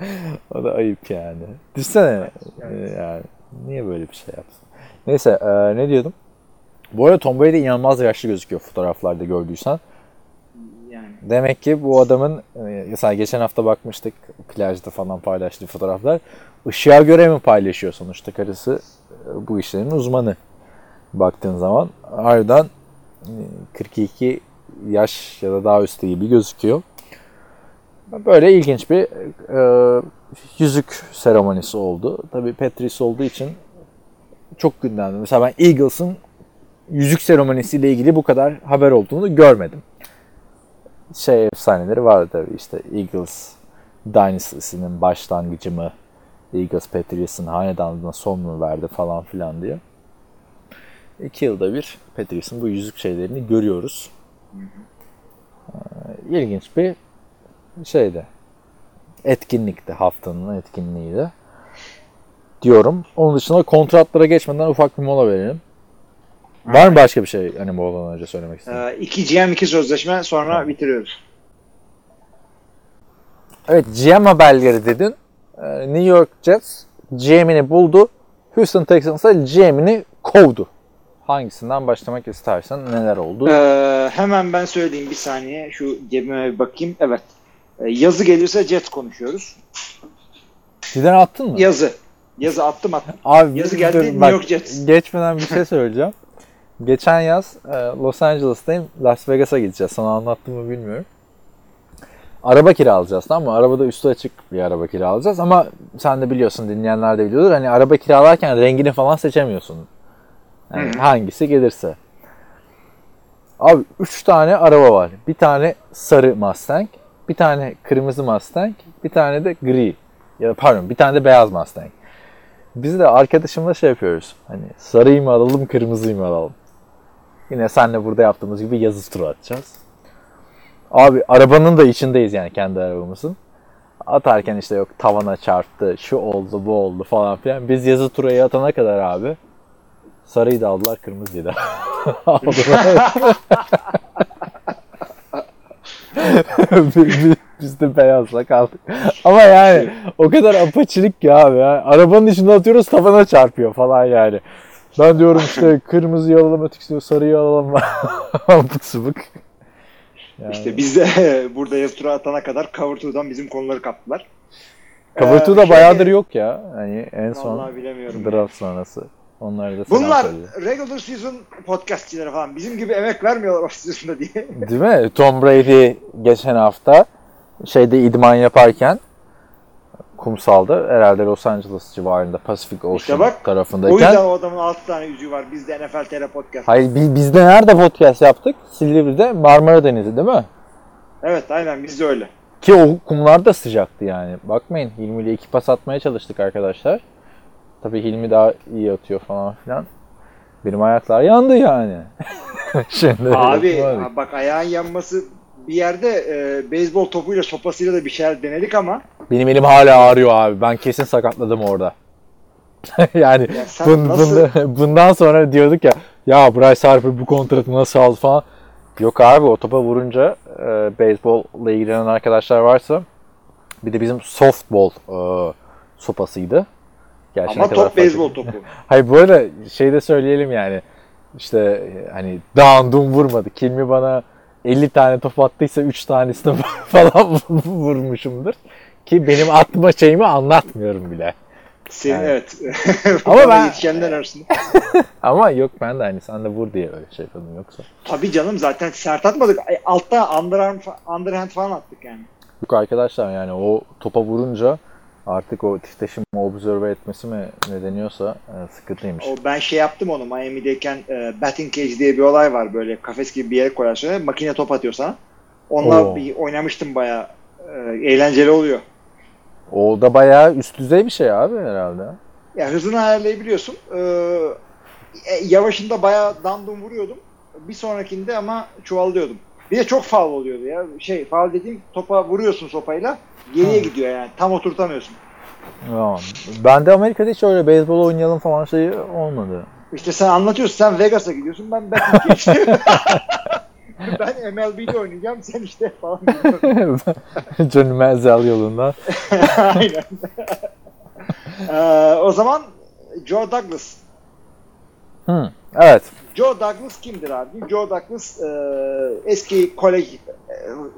o da ayıp yani. Düşünsene Evet. yani niye böyle bir şey yapsın? Neyse e, ne diyordum? Bu arada Tom Brady inanılmaz yaşlı gözüküyor fotoğraflarda gördüysen. Yani. Demek ki bu adamın e, mesela geçen hafta bakmıştık plajda falan paylaştığı fotoğraflar. Işığa göre mi paylaşıyor sonuçta karısı e, bu işlerin uzmanı baktığın zaman. Harbiden e, 42 yaş ya da daha üstü gibi gözüküyor. Böyle ilginç bir e, yüzük seremonisi oldu. Tabii Patrice olduğu için çok gündemde. Mesela ben Eagles'ın yüzük seremonisiyle ilgili bu kadar haber olduğunu görmedim şey efsaneleri vardı tabii işte Eagles Dynasty'sinin başlangıcı mı Eagles Patriots'ın hanedanlığına son mu verdi falan filan diye. İki yılda bir Patriots'ın bu yüzük şeylerini görüyoruz. Ee, İlginç bir şeydi. Etkinlikti. Haftanın etkinliğiydi. Diyorum. Onun dışında kontratlara geçmeden ufak bir mola verelim. Var mı başka bir şey hani moladan önce söylemek istediğin? Ee, iki GM iki sözleşme sonra bitiriyoruz. Evet GM haberleri dedin. Ee, New York Jets GM'ini buldu. Houston Texans da GM'ini kovdu. Hangisinden başlamak istersen neler oldu? Ee, hemen ben söyleyeyim bir saniye. Şu cebime bir bakayım. Evet. Ee, yazı gelirse Jets konuşuyoruz. Cidden attın mı? Yazı. Yazı attım attım. Abi, Yazı geldi, dur, New bak, York Jets. Geçmeden bir şey söyleyeceğim. Geçen yaz e, Los Angeles'tayım. Las Vegas'a gideceğiz. Sana anlattım mı bilmiyorum. Araba kiralayacağız tamam mı? Arabada üstü açık bir araba kiralayacağız ama sen de biliyorsun dinleyenler de biliyordur. Hani araba kiralarken rengini falan seçemiyorsun. Yani hangisi gelirse. Abi 3 tane araba var. Bir tane sarı Mustang, bir tane kırmızı Mustang, bir tane de gri. Ya pardon bir tane de beyaz Mustang. Biz de arkadaşımla şey yapıyoruz. Hani sarıyı mı alalım, kırmızıyı mı alalım? Yine senle burada yaptığımız gibi yazı turu atacağız. Abi arabanın da içindeyiz yani kendi arabamızın. Atarken işte yok tavana çarptı, şu oldu, bu oldu falan filan. Biz yazı turayı atana kadar abi sarıyı da aldılar, kırmızıyı da aldılar. Biz- de beyazla kaldık. Ama yani o kadar apaçilik ki abi. ya. Arabanın içinde atıyoruz tavana çarpıyor falan yani. Ben diyorum işte kırmızıyı alalım ötekisi diyor sarıyı alalım. Abuk subuk. Yani. İşte biz de burada yazı tura atana kadar Cover 2'dan bizim konuları kaptılar. Cover Ee, 2'da şey- bayağıdır yok ya. Hani en son draft sonrası. Onlar da Bunlar söylüyor. regular season podcastçileri falan. Bizim gibi emek vermiyorlar off season'da diye. Değil mi? Tom Brady geçen hafta şeyde idman yaparken kumsalda herhalde Los Angeles civarında Pacific Ocean İşte bak, tarafındayken. O yüzden o adamın 6 tane yüzüğü var. Bizde NFL TR podcast. Hayır bi- biz de nerede podcast yaptık? Silivri'de Marmara Denizi değil mi? Evet aynen bizde öyle. Ki o kumlar da sıcaktı yani. Bakmayın Hilmi ile iki pas atmaya çalıştık arkadaşlar. Tabii Hilmi daha iyi atıyor falan filan. Benim ayaklar yandı yani. Şimdi Abi ha, bak ayağın yanması bir yerde e, beyzbol topuyla sopasıyla da bir şeyler denedik ama Benim elim hala ağrıyor abi. Ben kesin sakatladım orada. yani Ya bun- nasıl- bunda- bundan sonra diyorduk ya ya Bryce Harper bu kontratı nasıl aldı falan. Yok abi o topa vurunca e, beyzbolla ilgilenen arkadaşlar varsa bir de bizim softball e, sopasıydı. Gerçi Ama top fark beyzbol topu. Hayır bu arada şey de söyleyelim yani işte hani dağındum vurmadı. Kilmi bana 50 tane top attıysa 3 tanesini falan vurmuşumdur. Ki benim atma şeyimi anlatmıyorum bile. Senin Yani. evet. Ama ben- yetişenler arasında. Ama yok ben de hani sen de vur diye öyle şey yapıyordum yoksa. Tabii canım zaten sert atmadık. Ay, Altta underarm, underhand falan attık yani. Yok arkadaşlar yani o topa vurunca artık o titreşim observe etmesi mi ne deniyorsa e, sıkıntıymış. O ben şey yaptım onu Miami'deyken e, batting cage diye bir olay var böyle kafes gibi bir yere koyarsın makine top atıyor sana. Onunla Oo. bir oynamıştım bayağı. E, eğlenceli oluyor. O da bayağı üst düzey bir şey abi herhalde. Ya hızını ayarlayabiliyorsun. E, e, yavaşında bayağı dandum vuruyordum. Bir sonrakinde ama çuvallıyordum. Bir de çok faul oluyordu ya. Şey faul dediğim topa vuruyorsun sopayla geriye Ha. gidiyor yani. Tam oturtamıyorsun. Ya, ben de Amerika'da hiç öyle beyzbol oynayalım falan şeyi olmadı. İşte sen anlatıyorsun. Sen Vegas'a gidiyorsun. Ben cage. ben MLB'de oynayacağım. Sen işte falan. Johnny Manziel yolundan. Aynen. Ee, o zaman Joe Douglas. Hı, evet. Joe Douglas kimdir abi? Joe Douglas e, eski kolej e,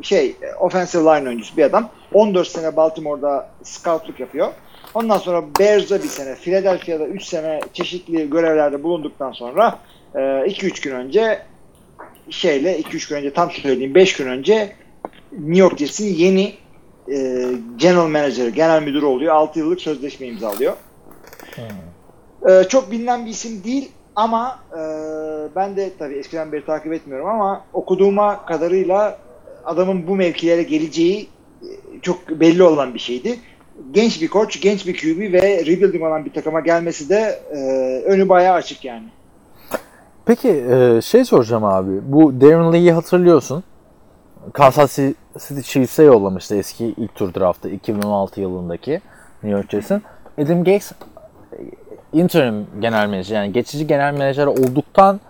şey e, offensive line oyuncusu bir adam. 14 sene Baltimore'da scoutluk yapıyor. Ondan sonra Bears'da bir sene, Philadelphia'da 3 sene çeşitli görevlerde bulunduktan sonra 2-3 gün önce şeyle 2-3 gün önce tam söyleyeyim 5 gün önce New York Jets'in yeni e, general manager, genel müdürü oluyor. 6 yıllık sözleşme imzalıyor. E, çok bilinen bir isim değil ama e, ben de tabii eskiden beri takip etmiyorum ama okuduğuma kadarıyla adamın bu mevkilere geleceği e, çok belli olan bir şeydi. Genç bir koç, genç bir QB ve rebuilding olan bir takıma gelmesi de e, önü bayağı açık yani. Peki e, şey soracağım abi. Bu Darren Lee'yi hatırlıyorsun. Kansas City Chiefs'e yollamıştı eski ilk tur draftı 2016 yılındaki New York Jets'in. Adam Gates e, interim genel menajer yani geçici genel menajer olduktan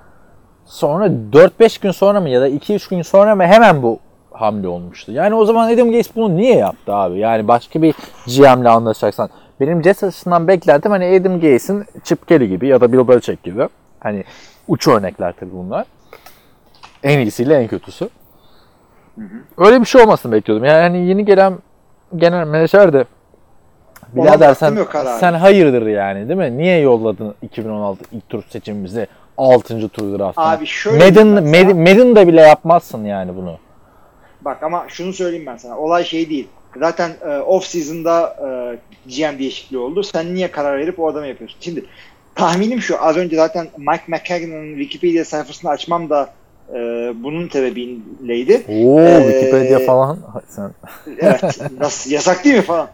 sonra 4-5 gün sonra mı ya da 2-3 gün sonra mı hemen bu hamle olmuştu. Yani o zaman Adam Gates bunu niye yaptı abi? Yani başka bir GM'le anlaşacaksan. Benim Jets açısından beklentim hani Adam Gates'in Chip Kelly gibi ya da Bill Belichick gibi. Hani uç örnekler tabii bunlar. En iyisiyle en kötüsü. Öyle bir şey olmasını bekliyordum. Yani hani yeni gelen genel menajer de birader sen, sen hayırdır yani değil mi? Niye yolladın 2016 ilk tur seçimimizi 6. tur draftına? Abi şöyle Madden, sana. Madden, Madden'da bile yapmazsın yani bunu. Bak ama şunu söyleyeyim ben sana. Olay şey değil. Zaten e, off season'da e, GM değişikliği oldu. Sen niye karar verip o adamı yapıyorsun? Şimdi tahminim şu. Az önce zaten Mike McKagan'ın Wikipedia sayfasını açmam da e, bunun sebebiyleydi. Oo Ee, Wikipedia falan. Sen Evet. Nasıl yasak değil mi falan.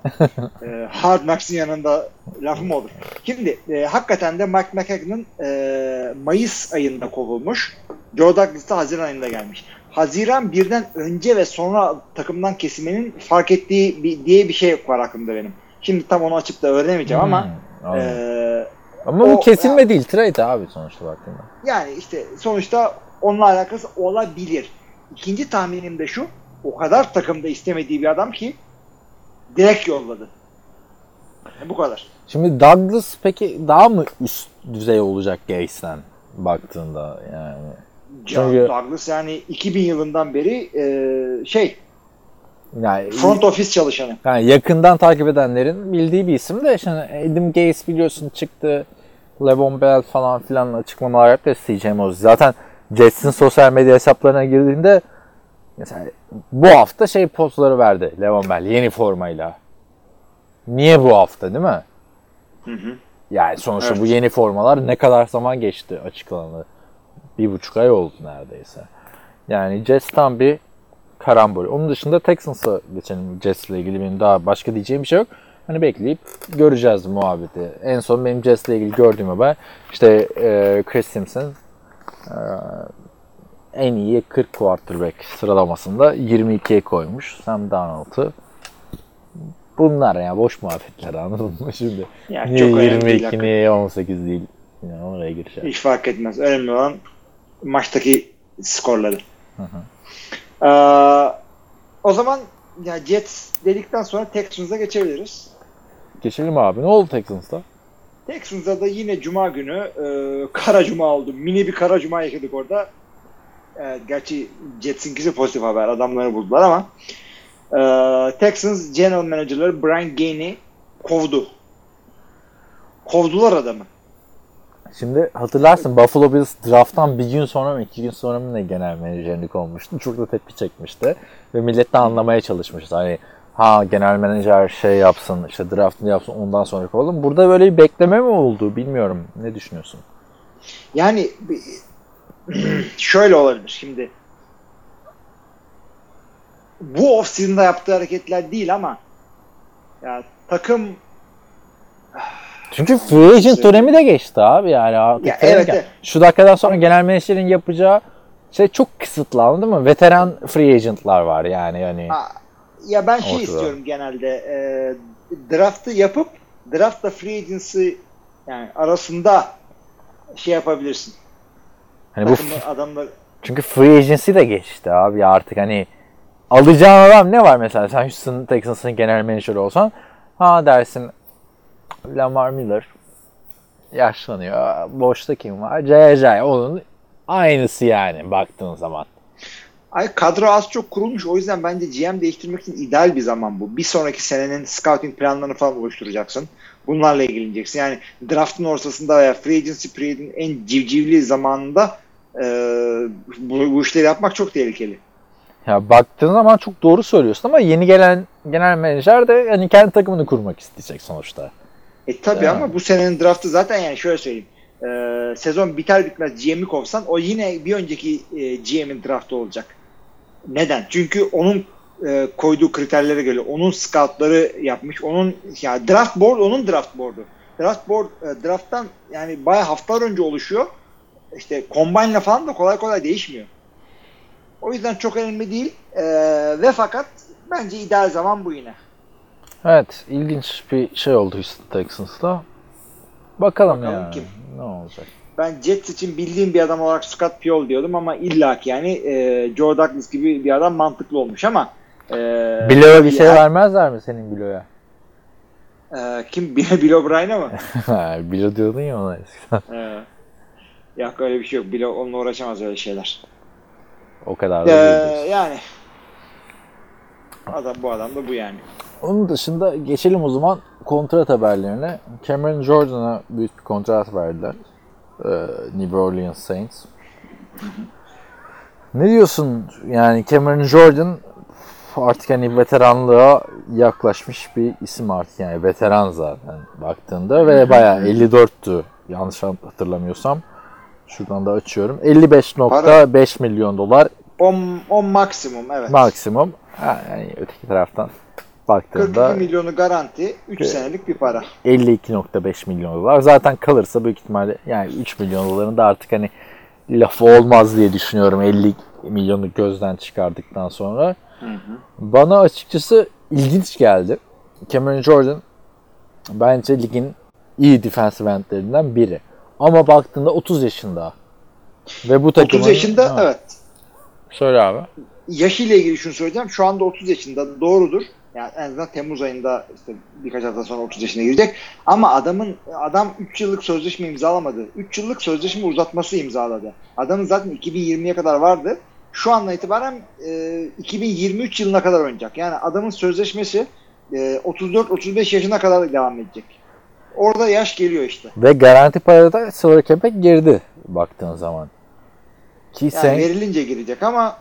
e, Hard Knocks'ın yanında lafım olur. Şimdi e, hakikaten de Mike McKagan'ın e, Mayıs ayında kovulmuş. Joe Douglas da Haziran ayında gelmiş. Haziran birden önce ve sonra takımdan kesilmenin fark ettiği bir, diye bir şey var aklımda benim. Şimdi tam onu açıp da öğrenemeyeceğim ama Hmm, anladım. e, ama bu o- kesilme değil trade abi sonuçta baktığında. yani işte sonuçta onunla alakası olabilir. İkinci tahminim de şu. O kadar takımda istemediği bir adam ki direkt yolladı. Bu kadar. Şimdi Douglas peki daha mı üst düzey olacak Gates'ten baktığında yani? John Çünkü- Douglas yani 2000 yılından beri e, şey Yani, front office çalışanı. yani yakından takip edenlerin bildiği bir isim de şimdi Adam Gates biliyorsun çıktı. Levon Bell falan filan açıklamalar yaptı. CJ Mosley. Zaten Jets'in sosyal medya hesaplarına girdiğinde mesela bu hafta şey postları verdi Levon Bell yeni formayla. Niye bu hafta değil mi? Hı hı. Yani sonuçta Evet. bu yeni formalar ne kadar zaman geçti açıklanalı? Bir buçuk ay oldu neredeyse. Yani Jets tam bir karambol. Onun dışında Texans'a geçelim Jets'le ilgili benim daha başka diyeceğim bir şey yok. Hani bekleyip göreceğiz muhabbeti. En son benim Jets'le ilgili gördüğüm haber işte e, Chris Simpson e, en iyi 40 quarterback sıralamasında 22'ye koymuş. Sam Darnold'u Bunlar ya boş muhabbetler anladın mı şimdi? Yani Niye çok önemli değil 22 hakikaten. niye 18 değil? Yani oraya gireceğiz. Hiç fark etmez. Önemli olan maçtaki skorları. Ee, o zaman ya Jets dedikten sonra Texans'a geçebiliriz. Geçelim abi. Ne oldu Texans'ta? Texans'da da yine Cuma günü e, kara Cuma oldu. Mini bir kara Cuma yaşadık orada. E, gerçi Jets'inkisi pozitif haber. Adamları buldular ama e, Texans General Manager'ları Brian Gainey kovdu. Kovdular adamı. Şimdi hatırlarsın Buffalo Bills drafttan bir gün sonra mı iki gün sonra mı ne genel menajerlik olmuştu. Çok da tepki çekmişti. Ve millet de anlamaya çalışmıştı. Hani ha genel menajer şey yapsın işte draftını yapsın ondan sonra kovalım. Burada böyle bir bekleme mi oldu bilmiyorum. Ne düşünüyorsun? Yani şöyle olabilir şimdi. Bu off-season'da yaptığı hareketler değil ama ya takım Çünkü free agent dönemi de geçti abi yani. Artık Ya evet, evet. Şu dakikadan sonra genel menajerin yapacağı şey çok kısıtlı anladın mı? Veteran free agentlar var yani. yani. Ha, ya ben şey Ortada. istiyorum genelde e, draftı yapıp draftla free agency yani arasında şey yapabilirsin. Hani bu adamlar Çünkü free agency de geçti abi artık hani alacağın adam ne var mesela sen Houston Texans'ın genel menajeri olsan ha dersin Lamar Miller yaşlanıyor. Boşta kim var? J.J. Onun aynısı yani baktığın zaman. Ay kadro az çok kurulmuş. O yüzden bence GM değiştirmek için ideal bir zaman bu. Bir sonraki senenin scouting planlarını falan oluşturacaksın. Bunlarla ilgileneceksin. Yani draftın ortasında veya free agency period'in en civcivli zamanında e, bu, bu işleri yapmak çok tehlikeli. Ya baktığın zaman çok doğru söylüyorsun ama yeni gelen genel menajer de hani kendi takımını kurmak isteyecek sonuçta. E tabi ama bu senenin draftı zaten yani şöyle söyleyeyim. E, sezon biter bitmez GM'i kovsan o yine bir önceki e, GM'in draftı olacak. Neden? Çünkü onun e, koyduğu kriterlere göre onun scoutları yapmış. Onun ya draft board onun draft board'u. Draft board e, draft'tan yani bayağı haftalar önce oluşuyor. İşte combine'la falan da kolay kolay değişmiyor. O yüzden çok önemli değil. E, ve fakat bence ideal zaman bu yine. Evet ilginç bir şey oldu Houston Texans'la. Bakalım, Bakalım ya kim? ne olacak. Ben Jets için bildiğim bir adam olarak Scott Piol diyordum ama illaki yani e, Joe Douglas gibi bir adam mantıklı olmuş ama e, Bilo'ya bir şey vermezler mi senin Bilo'ya? e, kim Bill O'Brien'e mi? Bilo diyordun ya ona eskiden. e, yok öyle bir şey yok. Bill onunla uğraşamaz öyle şeyler. O kadar da E, diyorsun. yani adam bu adam da bu yani. Onun dışında geçelim o zaman kontrat haberlerine. Cameron Jordan'a büyük bir kontrat verdiler. Ee, New Orleans Saints. Ne diyorsun? Yani Cameron Jordan artık hani veteranlığa yaklaşmış bir isim artık yani veteran zaten baktığında ve bayağı 54'tü yanlış hatırlamıyorsam. Şuradan da açıyorum. 55.5 milyon dolar O, o maksimum evet. maksimum. Yani öteki taraftan 42 baktığında milyonu garanti 3 Evet. senelik bir para. 52.5 milyon dolar. Zaten kalırsa büyük ihtimalle yani 3 milyon doların da artık hani lafı olmaz diye düşünüyorum 50 milyonu gözden çıkardıktan sonra. Bana açıkçası ilginç geldi. Cameron Jordan bence ligin iyi defensive endlerinden biri. Ama baktığında 30 yaşında. Ve bu takımın... 30 yaşında Ha, evet. Söyle abi. yaşıyla ilgili şunu söyleyeceğim. Şu anda 30 yaşında doğrudur. Yani en azından Temmuz ayında işte birkaç hafta sonra 30 yaşına girecek. Ama adamın adam 3 yıllık sözleşme imzalamadı. 3 yıllık sözleşme uzatması imzaladı. Adamın zaten 2020'ye kadar vardı. Şu andan itibaren e, 2023 yılına kadar oynayacak. Yani adamın sözleşmesi e, 34-35 yaşına kadar devam edecek. Orada yaş geliyor işte. Ve garanti parada salary cap'e girdi baktığın zaman. Ki Yani sen verilince girecek ama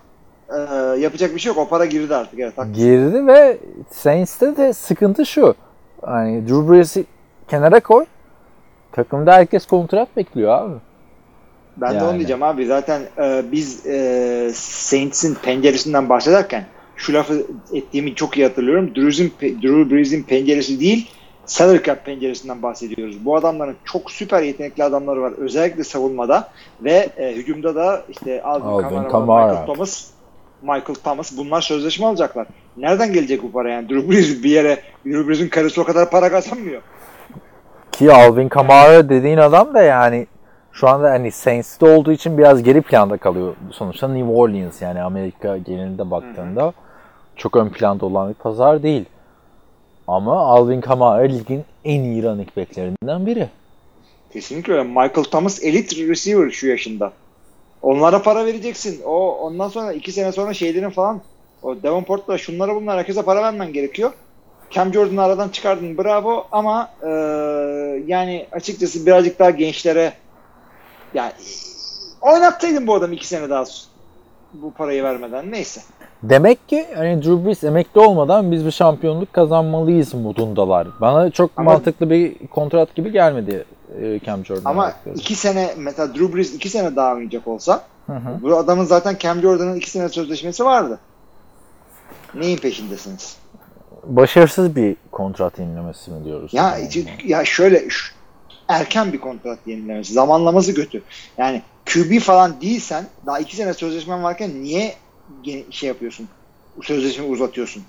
e, yapacak bir şey yok. O para girdi artık. Evet, haklısın. girdi ve Saints'te de sıkıntı şu. Hani Drew Brees'i kenara koy. Takımda herkes kontrat bekliyor abi. Ben de Yani. onu diyeceğim abi. Zaten e, biz e, Saints'in penceresinden bahsederken şu lafı ettiğimi çok iyi hatırlıyorum. Drew'in, Drew Brees'in penceresi değil, salary cap penceresinden bahsediyoruz. Bu adamların çok süper yetenekli adamları var. Özellikle savunmada ve e, hücumda da işte Alvin, Alvin Kamara, Kamara. Michael Thomas Michael Thomas bunlar sözleşme alacaklar. Nereden gelecek bu para yani? Drew Brees bir yere Drew Brees'in karısı o kadar para kazanmıyor. Ki Alvin Kamara dediğin adam da yani Şu anda hani Saints'te olduğu için biraz geri planda kalıyor. Sonuçta New Orleans yani Amerika genelinde baktığında çok ön planda olan bir pazar değil. Ama Alvin Kamara ligin en iyi running backlerinden biri. Kesinlikle öyle. Michael Thomas elit receiver şu yaşında. Onlara para vereceksin. O ondan sonra iki sene sonra şeylerin falan o Davenport'la şunlara bunlara herkese para vermen gerekiyor. Cam Jordan'ı aradan çıkardın bravo ama e, yani açıkçası birazcık daha gençlere yani oynatsaydın bu adamı iki sene daha bu parayı vermeden neyse. Demek ki hani Drew Brees emekli olmadan biz bir şampiyonluk kazanmalıyız modundalar. Bana çok Ama- mantıklı bir kontrat gibi gelmedi e, Cam Jordan. Ama iki sene mesela Drew Brees iki sene daha oynayacak olsa Hı hı. bu adamın zaten Cam Jordan'ın iki sene sözleşmesi vardı. Neyin peşindesiniz? Başarısız bir kontrat yenilemesi mi diyoruz? Ya ya şöyle şu- erken bir kontrat yenilemesi. Zamanlaması kötü. Yani QB falan değilsen daha iki sene sözleşmen varken niye şey yapıyorsun? Sözleşmeyi uzatıyorsun.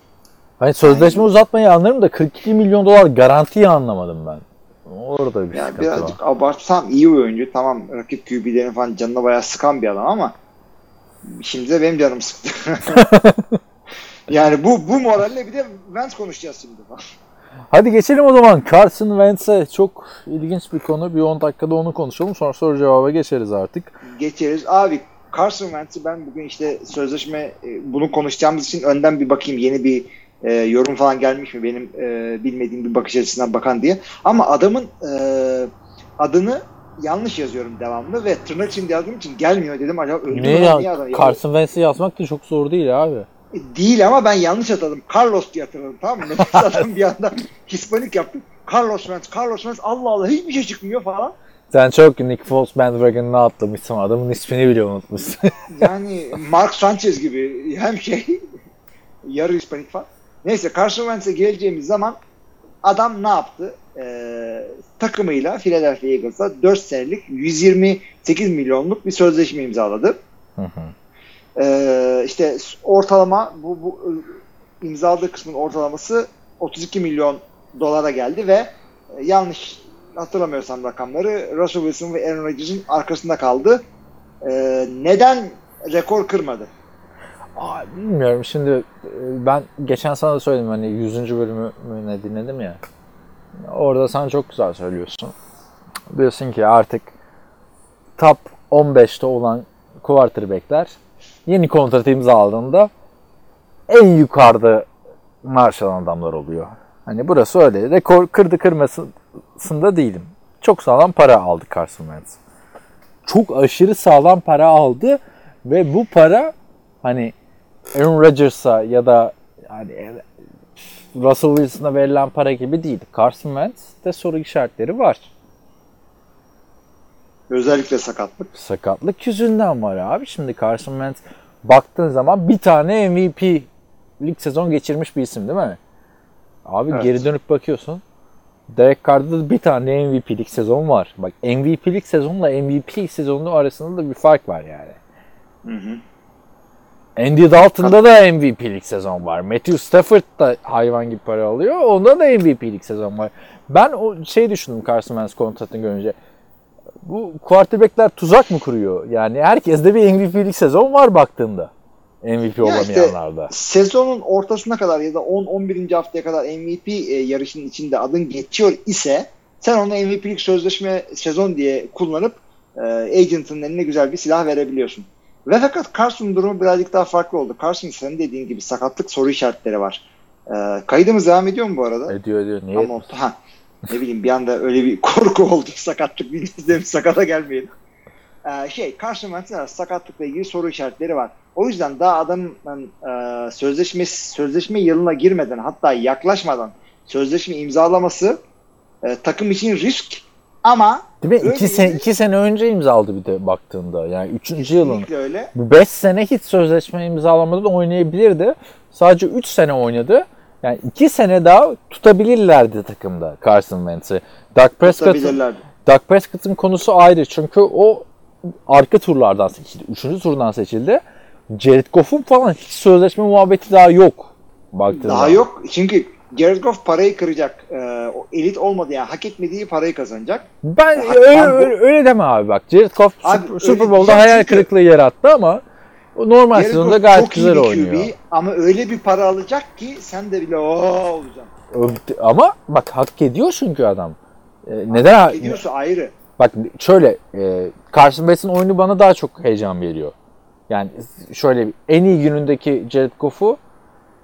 Hani sözleşme uzatmayı anlarım da 42 milyon dolar garantiyi anlamadım ben. Orada bir Yani sıkıntı var. birazcık abartsam iyi oyuncu. Tamam rakip QB'lerin falan canına bayağı sıkan bir adam ama şimdi de benim canım sıktı. yani bu bu moralle bir de Vance konuşacağız şimdi. Hadi geçelim o zaman Carson Wentz'e çok ilginç bir konu. Bir 10 dakikada onu konuşalım. Sonra soru cevaba geçeriz artık. geçeriz. Abi Carson Wentz'i ben bugün işte sözleşme e, bunu konuşacağımız için önden bir bakayım yeni bir e, yorum falan gelmiş mi benim e, bilmediğim bir bakış açısından bakan diye. Ama adamın e, adını yanlış yazıyorum devamlı ve tırnak içinde yazdığım için gelmiyor dedim. Acaba öldü lan, ya? niye adam- Carson Wentz'i yazmak da çok zor değil abi. Değil ama ben yanlış hatırladım. Carlos diye hatırladım tamam mı? Nefes adam bir anda Hispanik yaptım. Carlos Wentz, Carlos Wentz Allah Allah hiçbir şey çıkmıyor falan. Sen çok Nick Foles bandwagon'ına atlamışsın. Adamın ismini bile unutmuşsun. Yani Mark Sanchez gibi hem şey yarı Hispanik falan. Neyse Carson Wentz'e geleceğimiz zaman adam ne yaptı? Ee, takımıyla Philadelphia Eagles'a 4 senelik 128 milyonluk bir sözleşme imzaladı. Hı hı. Ee, işte ortalama bu, bu imzaladığı kısmın ortalaması 32 milyon dolara geldi ve e, yanlış hatırlamıyorsam rakamları Russell Wilson ve Aaron Rodgers'ın arkasında kaldı. Ee, neden rekor kırmadı? Aa, bilmiyorum şimdi e, ben geçen sana da söyledim hani 100. bölümü ne dinledim ya. Orada sen çok güzel söylüyorsun. Diyorsun ki artık top 15'te olan quarterback'ler yeni kontrat imzaladığında en yukarıda maaş alan adamlar oluyor. Hani burası öyle. Rekor kırdı kırmasında değilim. Çok sağlam para aldı Carson Wentz. Çok aşırı sağlam para aldı ve bu para hani Aaron Rodgers'a ya da yani Russell Wilson'a verilen para gibi değil. Carson Wentz'te soru işaretleri var. Özellikle sakatlık. Sakatlık yüzünden var abi. Şimdi Carson Wentz baktığın zaman bir tane MVP lig sezon geçirmiş bir isim değil mi? Abi Evet. geri dönüp bakıyorsun. Derek Carr'da da bir tane MVP'lik sezon var. Bak MVP'lik sezonla MVP sezonu arasında da bir fark var yani. Hı hı. Andy Dalton'da da MVP'lik sezon var. Matthew Stafford da hayvan gibi para alıyor. Onda da MVP'lik sezon var. Ben o şey düşündüm Carson Wentz kontratını görünce. Bu quarterback'ler tuzak mı kuruyor? Yani herkeste bir MVP'lik sezon var baktığında. MVP Ya işte- olamayanlarda. Sezonun ortasına kadar ya da 10-11. haftaya kadar MVP e, yarışının içinde adın geçiyor ise sen onu MVP'lik sözleşme sezon diye kullanıp e, agent'ın eline güzel bir silah verebiliyorsun. Ve fakat Carson'un durumu birazcık daha farklı oldu. Carson senin dediğin gibi sakatlık soru işaretleri var. E, kaydımız devam ediyor mu bu arada? Ediyor ediyor. Niye? Ama ha, ne bileyim bir anda öyle bir korku oldu sakatlık bildiğimiz sakata gelmeyelim. Ee, şey Carson Wentz'in sakatlıkla ilgili soru işaretleri var. O yüzden daha adamın e, sözleşme sözleşme yılına girmeden hatta yaklaşmadan sözleşme imzalaması e, takım için risk ama Değil mi? İki, sene, iki sene önce imzaladı bir de baktığında. Yani üçüncü yılın. öyle. Bu 5 sene hiç sözleşme imzalamadan oynayabilirdi. Sadece 3 sene oynadı. Yani 2 sene daha tutabilirlerdi takımda Carson Wentz'i. Doug Prescott'ın. Doug Prescott'ın konusu ayrı. Çünkü o arka turlardan seçildi. Üçüncü turdan seçildi. Jared Goff'un falan hiç sözleşme muhabbeti daha yok. Baktığında. Daha yok. Çünkü Jared Goff parayı kıracak. O elit olmadı yani hak etmediği parayı kazanacak. Ben Hatta öyle, bu- öyle, öyle deme abi bak. Jared Goff Abi Super, Bowl'da hayal çünkü- kırıklığı yarattı ama normal Jared sezonda Goff gayet çok iyi güzel bir oynuyor. QB ama öyle bir para alacak ki sen de bile ooo olacaksın. Ama bak hak ediyor çünkü adam. Ee, neden? Gidiyorsa ayrı. Bak şöyle e, Carson Wentz'in oyunu bana daha çok heyecan veriyor. Yani şöyle en iyi günündeki Jared Goff'u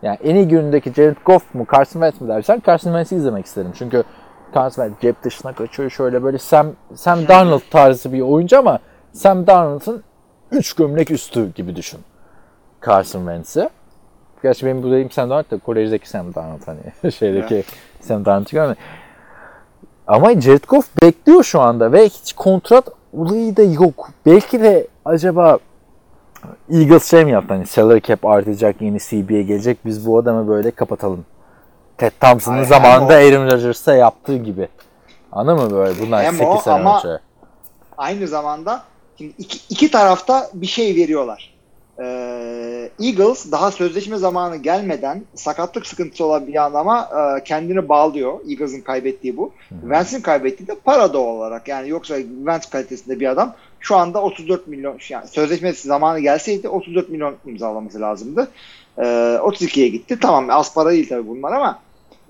yani en iyi günündeki Jared Goff mu Carson Wentz mi dersen Carson Wentz'i izlemek isterim. Çünkü Carson Wentz cep dışına kaçıyor şöyle böyle Sam, Sam Darnold tarzı bir oyuncu ama Sam Darnold'ın 3 gömlek üstü gibi düşün Carson Wentz'i. Gerçi benim bu dediğim Sam Darnold da kolejdeki Sam Darnold hani şeydeki Sam Darnold'u görmedim. Ama Jared Goff bekliyor şu anda ve hiç kontrat olayı da yok. Belki de acaba Eagles şey mi yaptı hani salary cap artacak yeni CBA gelecek biz bu adamı böyle kapatalım. Ted Thompson'ın Ay, zamanında hem Aaron Rodgers'a yaptığı gibi. Anladın mı böyle bunlar Hem 8 o sene ama- önce. Aynı zamanda şimdi iki, iki tarafta bir şey veriyorlar. Ee, Eagles daha sözleşme zamanı gelmeden sakatlık sıkıntısı olan bir adama e, kendini bağlıyor. Eagles'ın kaybettiği bu. Vance'in kaybettiği de para doğal olarak. Yani yoksa Vance kalitesinde bir adam şu anda 34 milyon yani sözleşme zamanı gelseydi 34 milyon imzalaması lazımdı. Ee, 32'ye gitti. Tamam az para değil tabii bunlar ama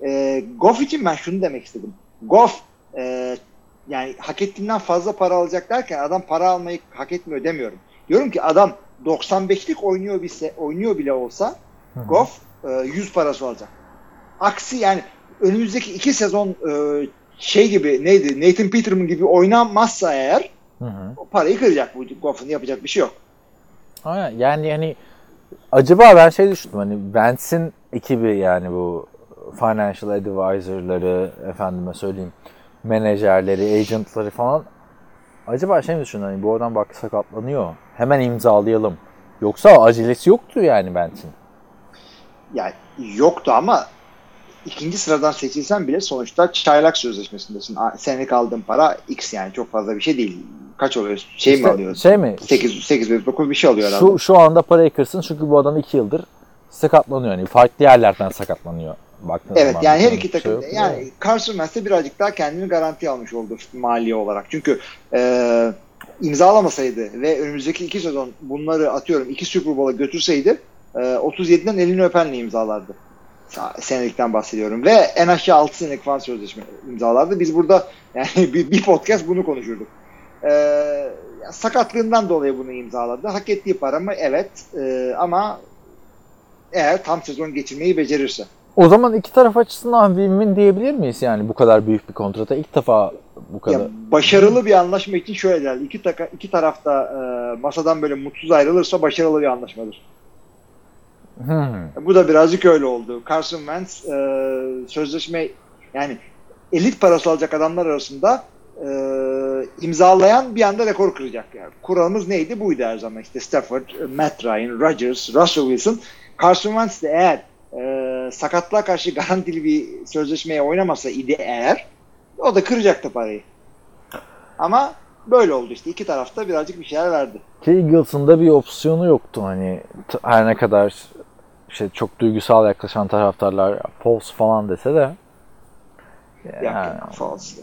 e, Goff için ben şunu demek istedim. Goff e, yani hak ettiğinden fazla para alacak derken adam para almayı hak etmiyor demiyorum. Diyorum ki adam 95'lik oynuyor bile oynuyor bile olsa Goff e, 100 parası alacak. Aksi yani önümüzdeki iki sezon e, şey gibi neydi Nathan Peterman gibi oynanmazsa eğer Hı hı. o parayı kıracak bu Goff'un yapacak bir şey yok. Aynen. Yani hani acaba ben şey düşündüm hani Vance'in ekibi yani bu financial advisor'ları efendime söyleyeyim menajerleri, agentları falan acaba şey mi düşündün hani bu adam bak sakatlanıyor hemen imzalayalım. Yoksa acelesi yoktu yani Vance'in. Yani yoktu ama ikinci sıradan seçilsen bile sonuçta çaylak sözleşmesindesin. Senelik aldığın para X yani çok fazla bir şey değil. Kaç oluyor? Şey mi İşte alıyorsun? Şey mi? 8, 8 9 bir şey alıyor herhalde. Şu, şu anda parayı kırsın çünkü bu adam 2 yıldır sakatlanıyor. Yani farklı yerlerden sakatlanıyor. Baktığın Evet yani her iki şey takım yok. yani Carson Wentz birazcık daha kendini garanti almış oldu mali olarak. Çünkü e, imzalamasaydı ve önümüzdeki iki sezon bunları atıyorum iki Super Bowl'a götürseydi e, 37'den elini öpenle imzalardı. Senelikten bahsediyorum. Ve en aşağı 6 senelik falan sözleşme imzalardı. Biz burada yani bir, bir podcast bunu konuşurduk. E, sakatlığından dolayı bunu imzaladı. Hak ettiği para mı? Evet. E, ama eğer tam sezon geçirmeyi becerirse. O zaman iki taraf açısından win-win diyebilir miyiz yani bu kadar büyük bir kontrata ilk defa bu kadar. Ya başarılı bir anlaşma için şöyle derler. İki, taka, iki tarafta e, masadan böyle mutsuz ayrılırsa başarılı bir anlaşmadır. Hmm. Bu da birazcık öyle oldu. Carson Wentz e, sözleşme yani elit parası alacak adamlar arasında e, imzalayan bir anda rekor kıracak. Yani kuralımız neydi? Buydu her zaman. İşte Stafford, Matt Ryan, Rodgers, Russell Wilson. Carson Wentz de eğer e, sakatlığa karşı garantili bir sözleşmeye oynamasa idi eğer o da kıracaktı parayı. Ama böyle oldu işte. İki tarafta birazcık bir şeyler verdi. Ki Eagles'ın da bir opsiyonu yoktu hani her ne kadar işte çok duygusal yaklaşan taraftarlar Pauls falan dese de Ya, yani- ya, false.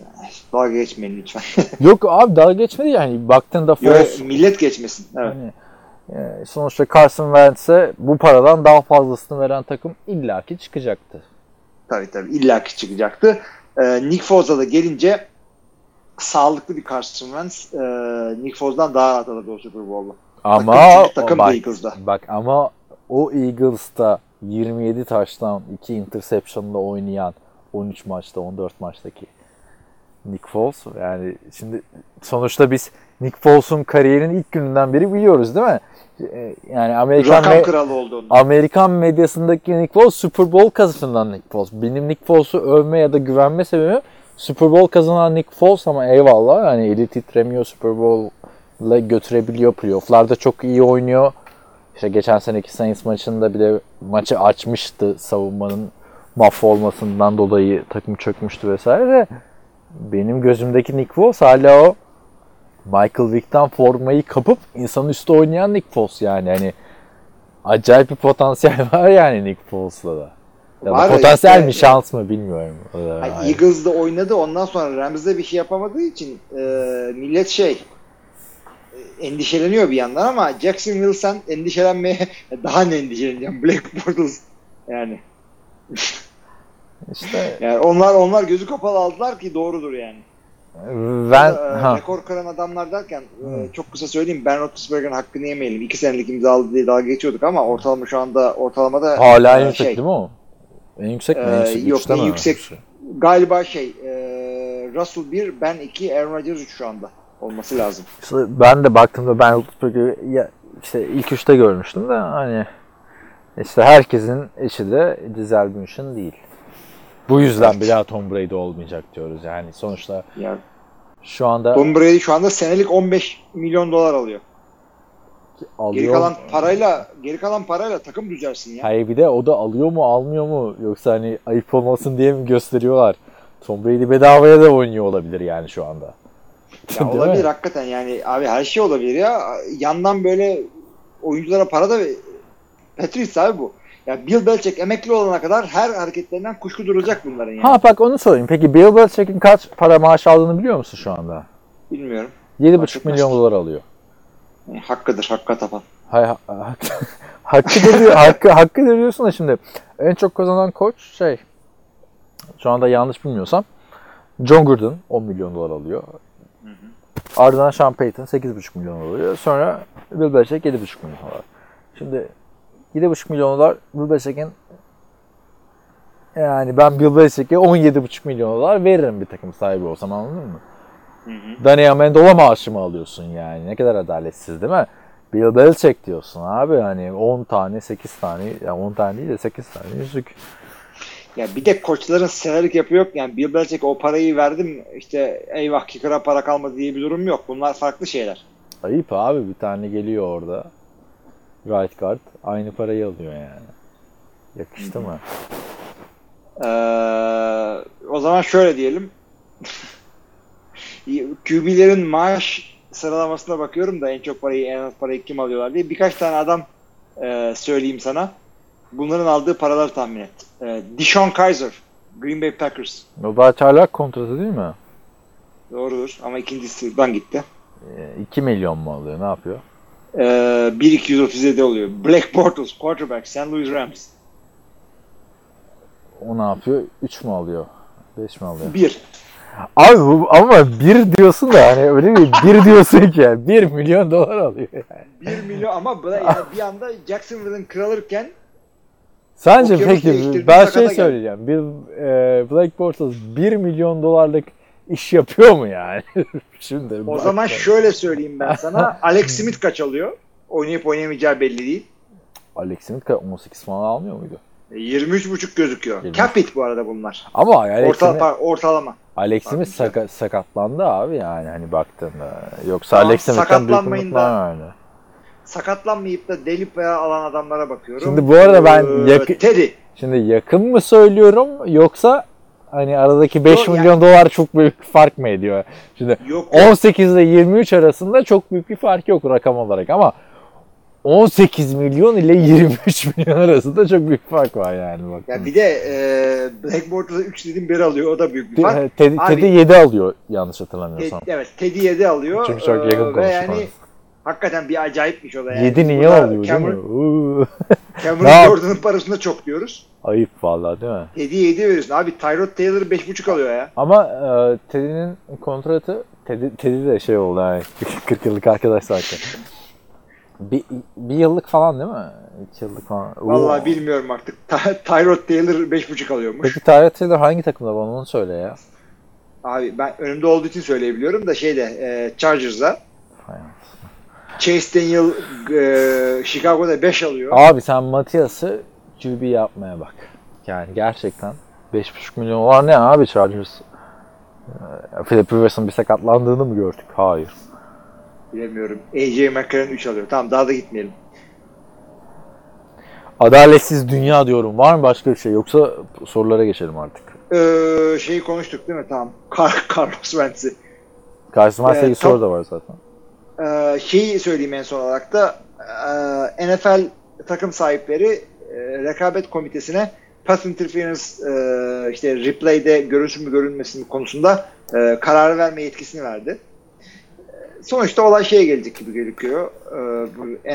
Dalga geçmeyin lütfen. Yok abi dalga geçmedi yani baktığında Foles millet geçmesin. Evet. hani, e, sonuçta Carson Wentz'e bu paradan daha fazlasını veren takım illaki çıkacaktı. Tabii tabii. İlla ki çıkacaktı. Ee, Nick Foz'a da gelince sağlıklı bir Carson Wentz e, Nick Foz'dan daha rahat alırdı o Super Bowl'u. Ama Takım- takım bak, Eagles'da. bak ama o Eagles'ta 27 taştan 2 interception'la oynayan 13 maçta 14 maçtaki Nick Foles yani şimdi sonuçta biz Nick Foles'un kariyerinin ilk gününden beri biliyoruz değil mi? Ee, Yani Amerikan Rakam me- kralı oldu onun. Amerikan medyasındaki Nick Foles Super Bowl kazanan Nick Foles. Benim Nick Foles'u övme ya da güvenme sebebim Super Bowl kazanan Nick Foles ama eyvallah hani eli titremiyor Super Bowl'la götürebiliyor playoff'larda çok iyi oynuyor. İşte geçen seneki Saints maçında bile maçı açmıştı savunmanın mahvolmasından dolayı takım çökmüştü vesaire de benim gözümdeki Nick Foles hala o Michael Vick'ten formayı kapıp insanın üstü oynayan Nick Foles yani hani acayip bir potansiyel var yani Nick Foles'la da. Ya Var potansiyel işte- mi şans mı bilmiyorum. Hani ayrı. Eagles'da oynadı ondan sonra Rams'de bir şey yapamadığı için e, millet şey e, endişeleniyor bir yandan ama Jacksonville sen endişelenmeye daha ne endişeleneceksin Black Bortles yani. İşte yani onlar onlar gözü kapalı aldılar ki doğrudur yani. ben E, ha, rekor kıran adamlar derken e, çok kısa söyleyeyim Ben Roethlisberger'ın hakkını yemeyelim. İki senelik imza aldı diye dalga geçiyorduk ama ortalama şu anda ortalamada hala en e, yüksek şey, değil mi o? En yüksek mi? En yüksek yok, üçte en yüksek. galiba şey e, Russell 1 Ben 2 Aaron Rodgers 3 şu anda olması lazım. İşte ben de baktığımda ben Roethlisberger'ı işte ilk üçte görmüştüm de hani işte herkesin eşi de Gisele Bündchen değil. Bu yüzden Evet. bir daha Tom Brady olmayacak diyoruz. Yani sonuçta Yani şu anda Tom Brady şu anda senelik 15 milyon dolar alıyor. alıyor. Geri kalan parayla geri kalan parayla takım düzersin ya. Hayır bir de o da alıyor mu almıyor mu yoksa hani ayıp olmasın diye mi gösteriyorlar? Tom Brady bedavaya da oynuyor olabilir yani şu anda. Ya Değil mi? olabilir hakikaten yani abi her şey olabilir ya. Yandan böyle oyunculara para da Patriots abi bu. Ya Bill Belichick emekli olana kadar her hareketlerinden kuşku duracak bunların yani. Ha bak onu sorayım. Peki Bill Belichick'in kaç para maaş aldığını biliyor musun şu anda? Bilmiyorum. 7,5 etmez milyon ki. dolar alıyor. Yani hakkıdır hakka tapan. Hay, ha- hak- hakkıdır diyor, hakkı, hakkıdır diyorsun da şimdi en çok kazanan koç şey şu anda yanlış bilmiyorsam John Gruden 10 milyon dolar alıyor. Ardından Sean Payton 8,5 milyon alıyor. Sonra Bill Belichick 7,5 milyon dolar. Şimdi 7,5 milyon dolar Bill Belichick'in yani ben Bill Belichick'e 17,5 milyon dolar veririm bir takım sahibi olsam anladın mı? Danny Amendola maaşı mı alıyorsun yani? Ne kadar adaletsiz değil mi? Bill Belichick diyorsun abi hani 10 tane 8 tane ya 10 tane değil de 8 tane yüzük. Ya bir de koçların severek yapıyor. Yani Bill Belichick o parayı verdim işte eyvah kicker'a para kalmadı diye bir durum yok. Bunlar farklı şeyler. Ayıp abi bir tane geliyor orada. Right guard aynı parayı alıyor yani. Yakıştı mı? Ee, o zaman şöyle diyelim. QB'lerin maaş sıralamasına bakıyorum da en çok parayı en az parayı kim alıyorlar diye. Birkaç tane adam e, söyleyeyim sana. Bunların aldığı paraları tahmin et. E, Deshaun Kaiser, Green Bay Packers. O daha çaylak kontratı değil mi? Doğrudur ama ikincisi buradan gitti. E, 2 milyon mu alıyor ne yapıyor? E, 1-237 oluyor. Black Bortles, quarterback, St. Louis Rams. O ne yapıyor? 3 mü alıyor? 5 mi alıyor? 1. Abi bu, ama 1 diyorsun da hani öyle bir 1 diyorsun ki 1 milyon dolar alıyor. 1 milyon ama bu da yani bir anda Jacksonville'ın kralırken Sence peki ben şey söyleyeceğim. Bir e, Black Bortles 1 milyon dolarlık iş yapıyor mu yani? Şimdi o bak- zaman şöyle söyleyeyim ben sana. Alex Smith kaç alıyor? Oynayıp oynayamayacağı belli değil. Alex Smith ka- 18 falan almıyor muydu? E, 23.5 gözüküyor. 20. Capit bu arada bunlar. Ama Alex Orta, Smith, ortalama. Alex Smith saka- sakatlandı abi yani hani baktığında. Yoksa Tamam, Alex Smith'ten büyük da- vardı. Sakatlanmayıp da delip veya alan adamlara bakıyorum. Şimdi bu arada ben Ee, yakın- Teddy. Şimdi yakın mı söylüyorum yoksa hani aradaki 5 Yok, milyon yani- dolar çok büyük fark mı ediyor? Şimdi Yok. 18 ile 23 arasında çok büyük bir fark yok rakam olarak ama 18 milyon ile 23 milyon arasında çok büyük fark var yani bak. Ya bir de e, Blackboard'da 3 dedim biri alıyor. O da büyük bir fark. Teddy, Abi- Teddy 7 alıyor yanlış Ted, hatırlamıyorsam. evet Teddy 7 alıyor. Çünkü çok Ee, yakın Ve konuşma. yani hakikaten bir acayipmiş o da yani. 7 niye Burada alıyor değil Cameron, mi? Uuu. Ne Cameron Jordan'ın parasını çok diyoruz. Ayıp vallahi değil mi? Teddy 7 veriyorsun. Abi Tyrod Taylor 5.5 alıyor ya. Ama e, Teddy'nin kontratı Teddy, Teddy de şey oldu yani 40 yıllık arkadaş zaten. Bir, bir yıllık falan değil mi? 2 yıllık falan. Vallahi Oo. bilmiyorum artık. Ty- Tyrod Taylor 5.5 alıyormuş. Peki Tyrod Taylor hangi takımda bana onu söyle ya. Abi ben önümde olduğu için söyleyebiliyorum da şeyde e, Chargers'da Hay Chase Daniel e, Chicago'da 5 alıyor. Abi sen Matias'ı QB yapmaya bak. Yani gerçekten 5,5 milyon var ne abi Chargers? Ee, Philip Rivers'ın bir sakatlandığını mı gördük? Hayır. Bilemiyorum. AJ McCarron 3 alıyor. Tamam daha da gitmeyelim. Adaletsiz dünya diyorum. Var mı başka bir şey? Yoksa sorulara geçelim artık. Ee, şeyi konuştuk değil mi? Tamam. Car Carlos Wentz'i. Karşısında Evet, ilgili tam- soru da var zaten. Ee, şeyi söyleyeyim en son olarak da e, NFL takım sahipleri e, rekabet komitesine pass interference e, işte replay'de görünsün mü görünmesin konusunda kararı verme yetkisini verdi. Sonuçta olay şeye gelecek gibi gözüküyor. E, bu e,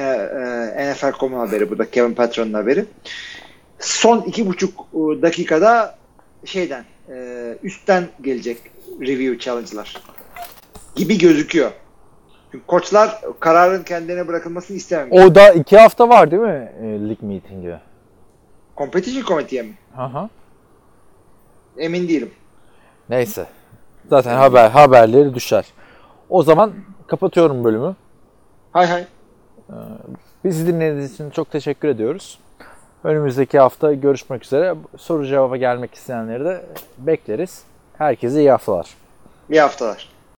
e, haberi bu da Kevin Patron'un haberi. Son iki buçuk dakikada şeyden üstten gelecek review challenge'lar gibi gözüküyor. Çünkü koçlar kararın kendilerine bırakılmasını istemiyor. O da iki hafta var değil mi e, lig meeting'i? Competition Committee'ye mi? Aha. Emin değilim. Neyse. Zaten haber haberleri düşer. O zaman kapatıyorum bölümü. Hay hay. Bizi dinlediğiniz için çok teşekkür ediyoruz. Önümüzdeki hafta görüşmek üzere. Soru cevaba gelmek isteyenleri de bekleriz. Herkese iyi haftalar. İyi haftalar.